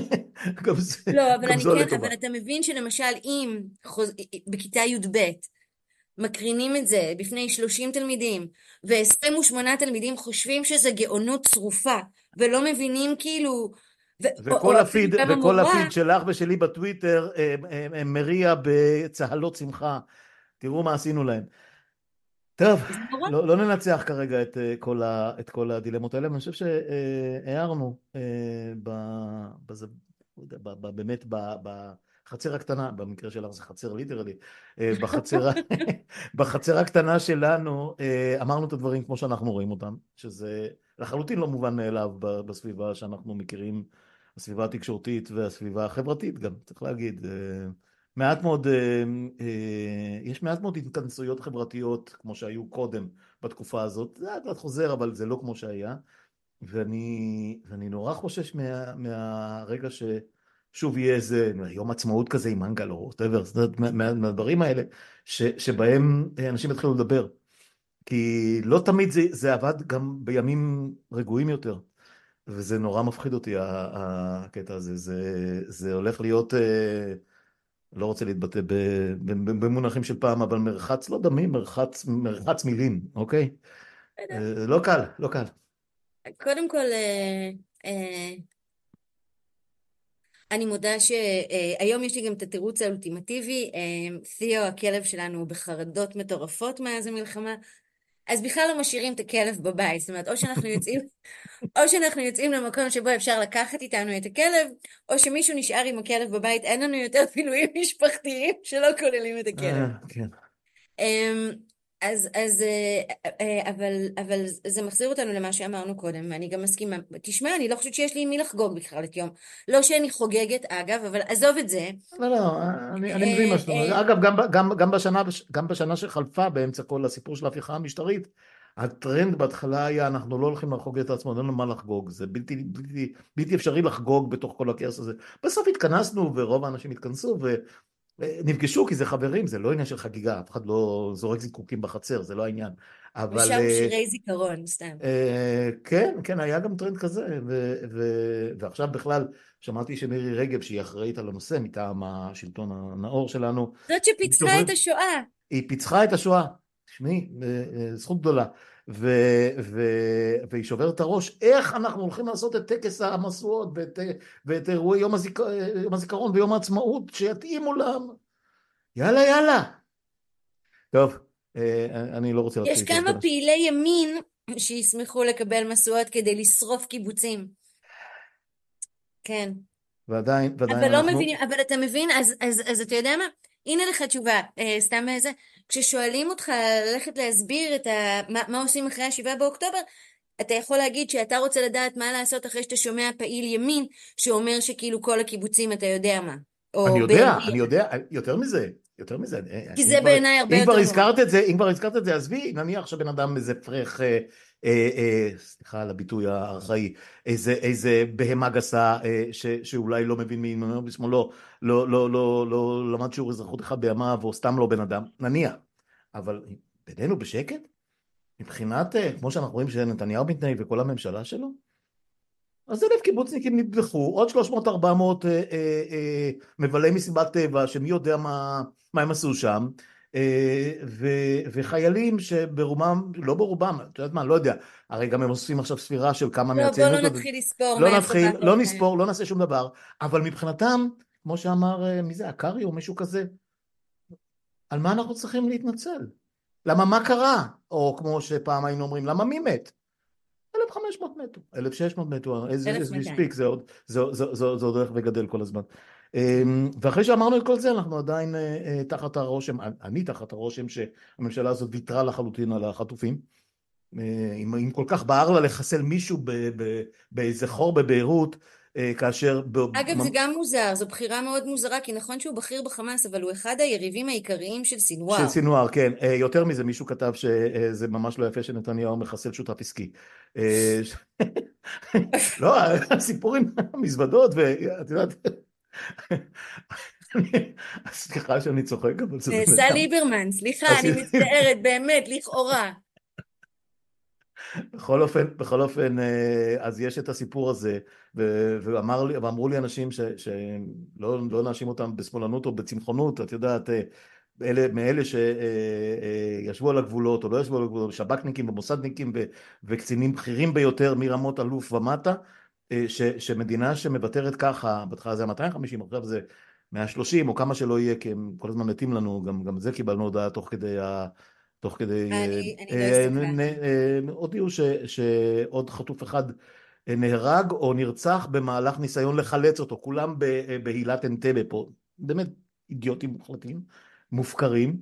גם זה, לא, אבל אני כן. אבל אתה מבין שלמשל אם. בכיתה י"ב מקרינים את זה בפני 30 תלמידים ו-28 תלמידים חושבים שזה גאונות צרופה ולא מבינים כאילו וכל הפיד, וכל הפיד שלך ושלי בטוויטר מריע בצהלות שמחה. תראו מה עשינו להם. טוב, לא, לא ננצח כרגע את כל, ה, את כל הדילמות האלה, אבל אני חושב שהערנו באמת בחצר הקטנה, במקרה שלך זה חצר ליטרלי, בחצר, בחצר הקטנה שלנו אמרנו את הדברים כמו שאנחנו רואים אותם, שזה לחלוטין לא מובן מאליו בסביבה שאנחנו מכירים, הסביבה התקשורתית והסביבה החברתית גם, צריך להגיד. מעט מאוד, יש מעט מאוד התכנסויות חברתיות כמו שהיו קודם בתקופה הזאת, זה לאט לאט חוזר אבל זה לא כמו שהיה. ואני, ואני נורא חושש מה, מהרגע ששוב יהיה איזה יום עצמאות כזה עם מנגל או מה, מהדברים האלה ש, שבהם אנשים יתחילו לדבר. כי לא תמיד זה, זה עבד גם בימים רגועים יותר וזה נורא מפחיד אותי הקטע הזה, זה, זה הולך להיות לא רוצה להתבטא במונחים של פעם, אבל מרחץ לא דמים, מרחץ, מרחץ מילים, אוקיי? לא קל, לא קל. קודם כל, אה, אה, אני מודה שהיום יש לי גם את התירוץ האולטימטיבי, אה, תיאו הכלב שלנו בחרדות מטורפות מאז המלחמה, אז בכלל לא משאירים את הכלב בבית, זאת אומרת, או שאנחנו יוצאים, או שאנחנו יוצאים למקום שבו אפשר לקחת איתנו את הכלב, או שמישהו נשאר עם הכלב בבית, אין לנו יותר בילויים משפחתיים שלא כוללים את הכלב. אה, כן. אז, אז, אה, אה, אבל, אבל זה מחזיר אותנו למה שאמרנו קודם, ואני גם מסכימה. תשמע, אני לא חושבת שיש לי עם מי לחגוג בכלל את יום. לא שאני חוגגת, אגב, אבל עזוב את זה. לא, לא, אני, אני מבין מה שאתה אומר. אגב, גם, גם, גם, בשנה, גם בשנה שחלפה, באמצע כל הסיפור של ההפיכה המשטרית, הטרנד בהתחלה היה, אנחנו לא הולכים לחגוג את עצמנו, אין לנו מה לחגוג, זה בלתי, בלתי, בלתי אפשרי לחגוג בתוך כל הכאוס הזה. בסוף התכנסנו, ורוב האנשים התכנסו, ו... נפגשו כי זה חברים, זה לא עניין של חגיגה, אף אחד לא זורק זיקוקים בחצר, זה לא העניין. אבל... ושם אה, שירי זיכרון, סתם. אה, כן, כן, היה גם טרנד כזה, ועכשיו בכלל, שמעתי שמירי רגב, שהיא אחראית על הנושא מטעם השלטון הנאור שלנו, זאת שפיצחה את השואה. היא פיצחה את השואה, תשמעי, אה, זכות גדולה. ו, ו, והיא שוברת את הראש, איך אנחנו הולכים לעשות את טקס המשואות ואת, ואת אירועי יום, הזיק, יום הזיכרון ויום העצמאות שיתאימו להם. יאללה יאללה. טוב, אה, אני לא רוצה... יש כמה פעילי ימין שישמחו לקבל משואות כדי לשרוף קיבוצים. כן. ועדיין, ועדיין אבל לא אנחנו... לא מבינים, אבל אתה מבין, אז, אז, אז אתה יודע מה? הנה לך תשובה, אה, סתם איזה, כששואלים אותך ללכת להסביר את ה, מה, מה עושים אחרי השבעה באוקטובר, אתה יכול להגיד שאתה רוצה לדעת מה לעשות אחרי שאתה שומע פעיל ימין שאומר שכאילו כל הקיבוצים אתה יודע מה. אני יודע, אני יודע, יותר מזה, יותר מזה. כי זה בעיניי הרבה יותר... אם כבר הזכרת את זה, אם כבר הזכרת את זה, עזבי, נניח שבן אדם איזה פרח, אה, אה, אה, סליחה על הביטוי הארכאי, איזה, איזה בהמה גסה אה, ש, שאולי לא מבין מימינו בשמאלו, לא, לא, לא, לא למד שיעור אזרחות אחד בימיו, או סתם לא בן אדם, נניח. אבל בינינו בשקט? מבחינת, אה, כמו שאנחנו רואים שנתניהו מתנהג וכל הממשלה שלו? אז אלף קיבוצניקים נטבחו, עוד 300-400 אה, אה, אה, מבלי מסיבת טבע, שמי יודע מה, מה הם עשו שם, אה, ו, וחיילים שברובם, לא ברובם, את יודעת מה, לא יודע, הרי גם הם עושים עכשיו ספירה של כמה לא, בוא לא נתחיל לספור. לא נתחיל, לא נספור, לא נעשה שום דבר, אבל מבחינתם, כמו שאמר, אה, מי זה, הקארי או מישהו כזה, על מה אנחנו צריכים להתנצל? למה מה קרה? או כמו שפעם היינו אומרים, למה מי מת? 1,500 מתו, 1,600 מתו, זה, זה, זה, זה עוד הולך וגדל כל הזמן. אמ, ואחרי שאמרנו את כל זה, אנחנו עדיין אה, אה, תחת הרושם, אני תחת הרושם שהממשלה הזאת ויתרה לחלוטין על החטופים. אה, אם, אם כל כך בער לה לחסל מישהו באיזה חור בביירות, כאשר... אגב, זה גם מוזר, זו בחירה מאוד מוזרה, כי נכון שהוא בכיר בחמאס, אבל הוא אחד היריבים העיקריים של סינואר. של סינואר, כן. יותר מזה, מישהו כתב שזה ממש לא יפה שנתניהו מחסל שותף עסקי. לא, הסיפורים, מזוודות, ואת יודעת... סליחה שאני צוחק, אבל זה. נעשה ליברמן, סליחה, אני מצטערת, באמת, לכאורה. בכל אופן, בכל אופן, אה, אז יש את הסיפור הזה, ואמר לי, ואמרו לי אנשים שלא לא נאשים אותם בשמאלנות או בצמחונות, את יודעת, אה, אלה, מאלה שישבו אה, על הגבולות או לא ישבו על הגבולות, שב"כניקים ומוסדניקים וקצינים בכירים ביותר מרמות אלוף ומטה, ש, שמדינה שמוותרת ככה, בהתחלה זה היה 250, עכשיו זה 130 או כמה שלא יהיה, כי הם כל הזמן מתים לנו, גם, גם זה קיבלנו הודעה תוך כדי ה... תוך כדי... אני, אני לא הסתכלתי. הודיעו שעוד חטוף אחד נהרג או נרצח במהלך ניסיון לחלץ אותו, כולם בהילת אנטבה פה, באמת אידיוטים מוחלטים, מופקרים,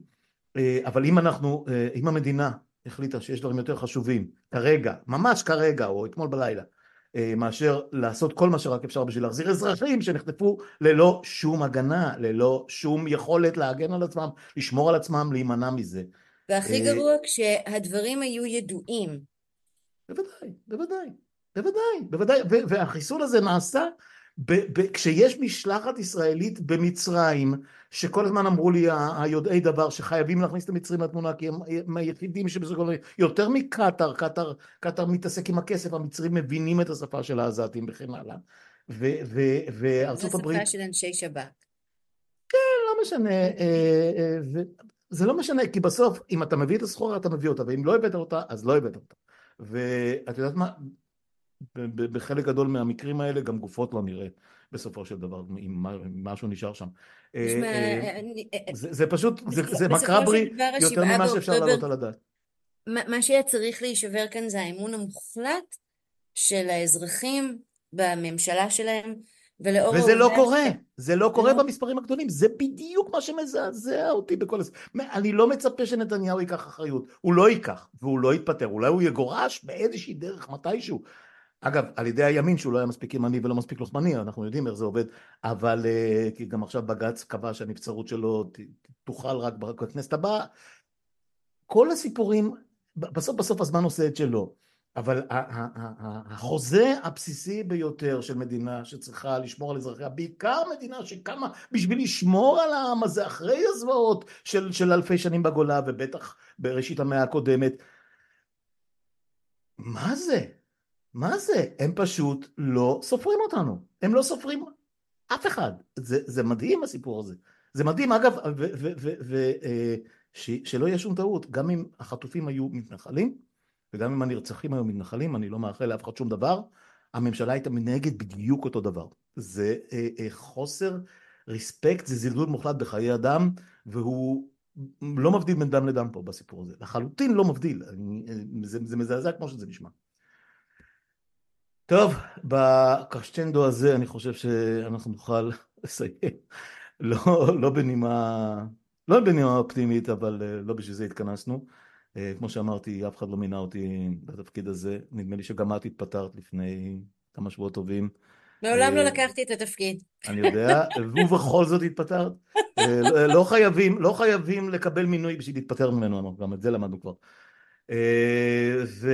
אבל אם אנחנו, אם המדינה החליטה שיש דברים יותר חשובים כרגע, ממש כרגע או אתמול בלילה, מאשר לעשות כל מה שרק אפשר בשביל להחזיר אזרחים שנחטפו ללא שום הגנה, ללא שום יכולת להגן על עצמם, לשמור על עצמם, להימנע מזה. והכי גרוע כשהדברים היו ידועים. בוודאי, בוודאי. בוודאי, בוודאי, והחיסול הזה נעשה ב- ב- כשיש משלחת ישראלית במצרים, שכל הזמן אמרו לי היודעי דבר שחייבים להכניס את המצרים לתמונה כי הם, היחידים שבסופו יותר מקטאר, קטאר, קטאר מתעסק עם הכסף, המצרים מבינים את השפה של העזתים וכן הלאה. וארצות הברית... זו שפה של אנשי שב"כ. כן, לא משנה. אה, אה, זה לא משנה, כי בסוף, אם אתה מביא את הסחורה, אתה מביא אותה, ואם לא הבאת אותה, אז לא הבאת אותה. ואת יודעת מה? בחלק גדול מהמקרים האלה גם גופות לא נראה בסופו של דבר, אם משהו נשאר שם. אה, אה, זה פשוט, זה מקרברי יותר ממה שאפשר להעלות על הדעת. מה שהיה צריך להישבר כאן זה האמון המוחלט של האזרחים בממשלה שלהם, ולאור וזה לא קורה, זה לא קורה לא. במספרים הגדולים, זה בדיוק מה שמזעזע אותי בכל הס... אני לא מצפה שנתניהו ייקח אחריות, הוא לא ייקח, והוא לא יתפטר, אולי הוא יגורש באיזושהי דרך מתישהו, אגב, על ידי הימין שהוא לא היה מספיק ימני ולא מספיק לוחמני, אנחנו יודעים איך זה עובד, אבל אה, כי גם עכשיו בג"ץ קבע שהנבצרות שלו תוכל רק בכנסת הבאה. כל הסיפורים, בסוף בסוף הזמן עושה את שלו, אבל החוזה הבסיסי ביותר של מדינה שצריכה לשמור על אזרחיה, בעיקר מדינה שקמה בשביל לשמור על העם הזה אחרי הזוועות של, של אלפי שנים בגולה ובטח בראשית המאה הקודמת, מה זה? מה זה? הם פשוט לא סופרים אותנו. הם לא סופרים אף אחד. זה, זה מדהים הסיפור הזה. זה מדהים, אגב, ושלא אה, יהיה שום טעות, גם אם החטופים היו מתנחלים, וגם אם הנרצחים היו מתנחלים, אני לא מאחל לאף אחד שום דבר, הממשלה הייתה מנהגת בדיוק אותו דבר. זה אה, אה, חוסר ריספקט, זה זלזול מוחלט בחיי אדם, והוא לא מבדיל בין דם לדם פה בסיפור הזה. לחלוטין לא מבדיל. אני, זה, זה מזעזע כמו שזה נשמע. טוב, בקרשטנדו הזה אני חושב שאנחנו נוכל לסיים, לא, לא בנימה, לא בנימה אופטימית, אבל אה, לא בשביל זה התכנסנו. אה, כמו שאמרתי, אף אחד לא מינה אותי בתפקיד הזה, נדמה לי שגם את התפטרת לפני כמה שבועות טובים. מעולם לא אה, לקחתי את התפקיד. אני יודע, ובכל זאת התפטרת. לא, לא חייבים, לא חייבים לקבל מינוי בשביל להתפטר ממנו, גם את זה למדנו כבר. ו...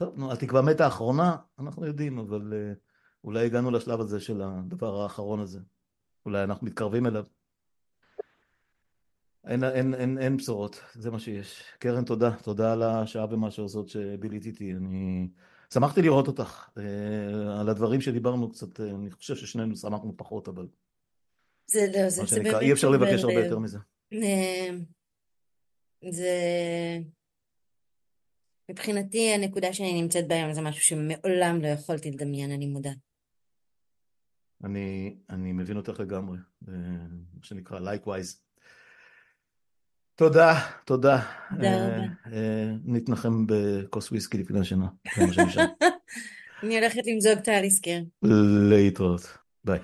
טוב, נו, התקווה מתה האחרונה, אנחנו יודעים, אבל uh, אולי הגענו לשלב הזה של הדבר האחרון הזה. אולי אנחנו מתקרבים אליו. אין, אין, אין, אין בשורות, זה מה שיש. קרן, תודה. תודה על השעה ומשהו הזאת שבילית איתי. אני שמחתי לראות אותך. Uh, על הדברים שדיברנו קצת, uh, אני חושב ששנינו שמחנו פחות, אבל... זה לא, זה, זה באמת... אי אפשר לבקש הרבה יותר מזה. זה... מבחינתי הנקודה שאני נמצאת בה היום זה משהו שמעולם לא יכולתי לדמיין, אני מודה. אני, אני מבין אותך לגמרי, מה שנקרא likewise. תודה, תודה. תודה אה, רבה. אה, נתנחם בכוס וויסקי לפני השינה, אני הולכת למזוג טליסקר. להתראות, ביי.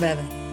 ביי ביי.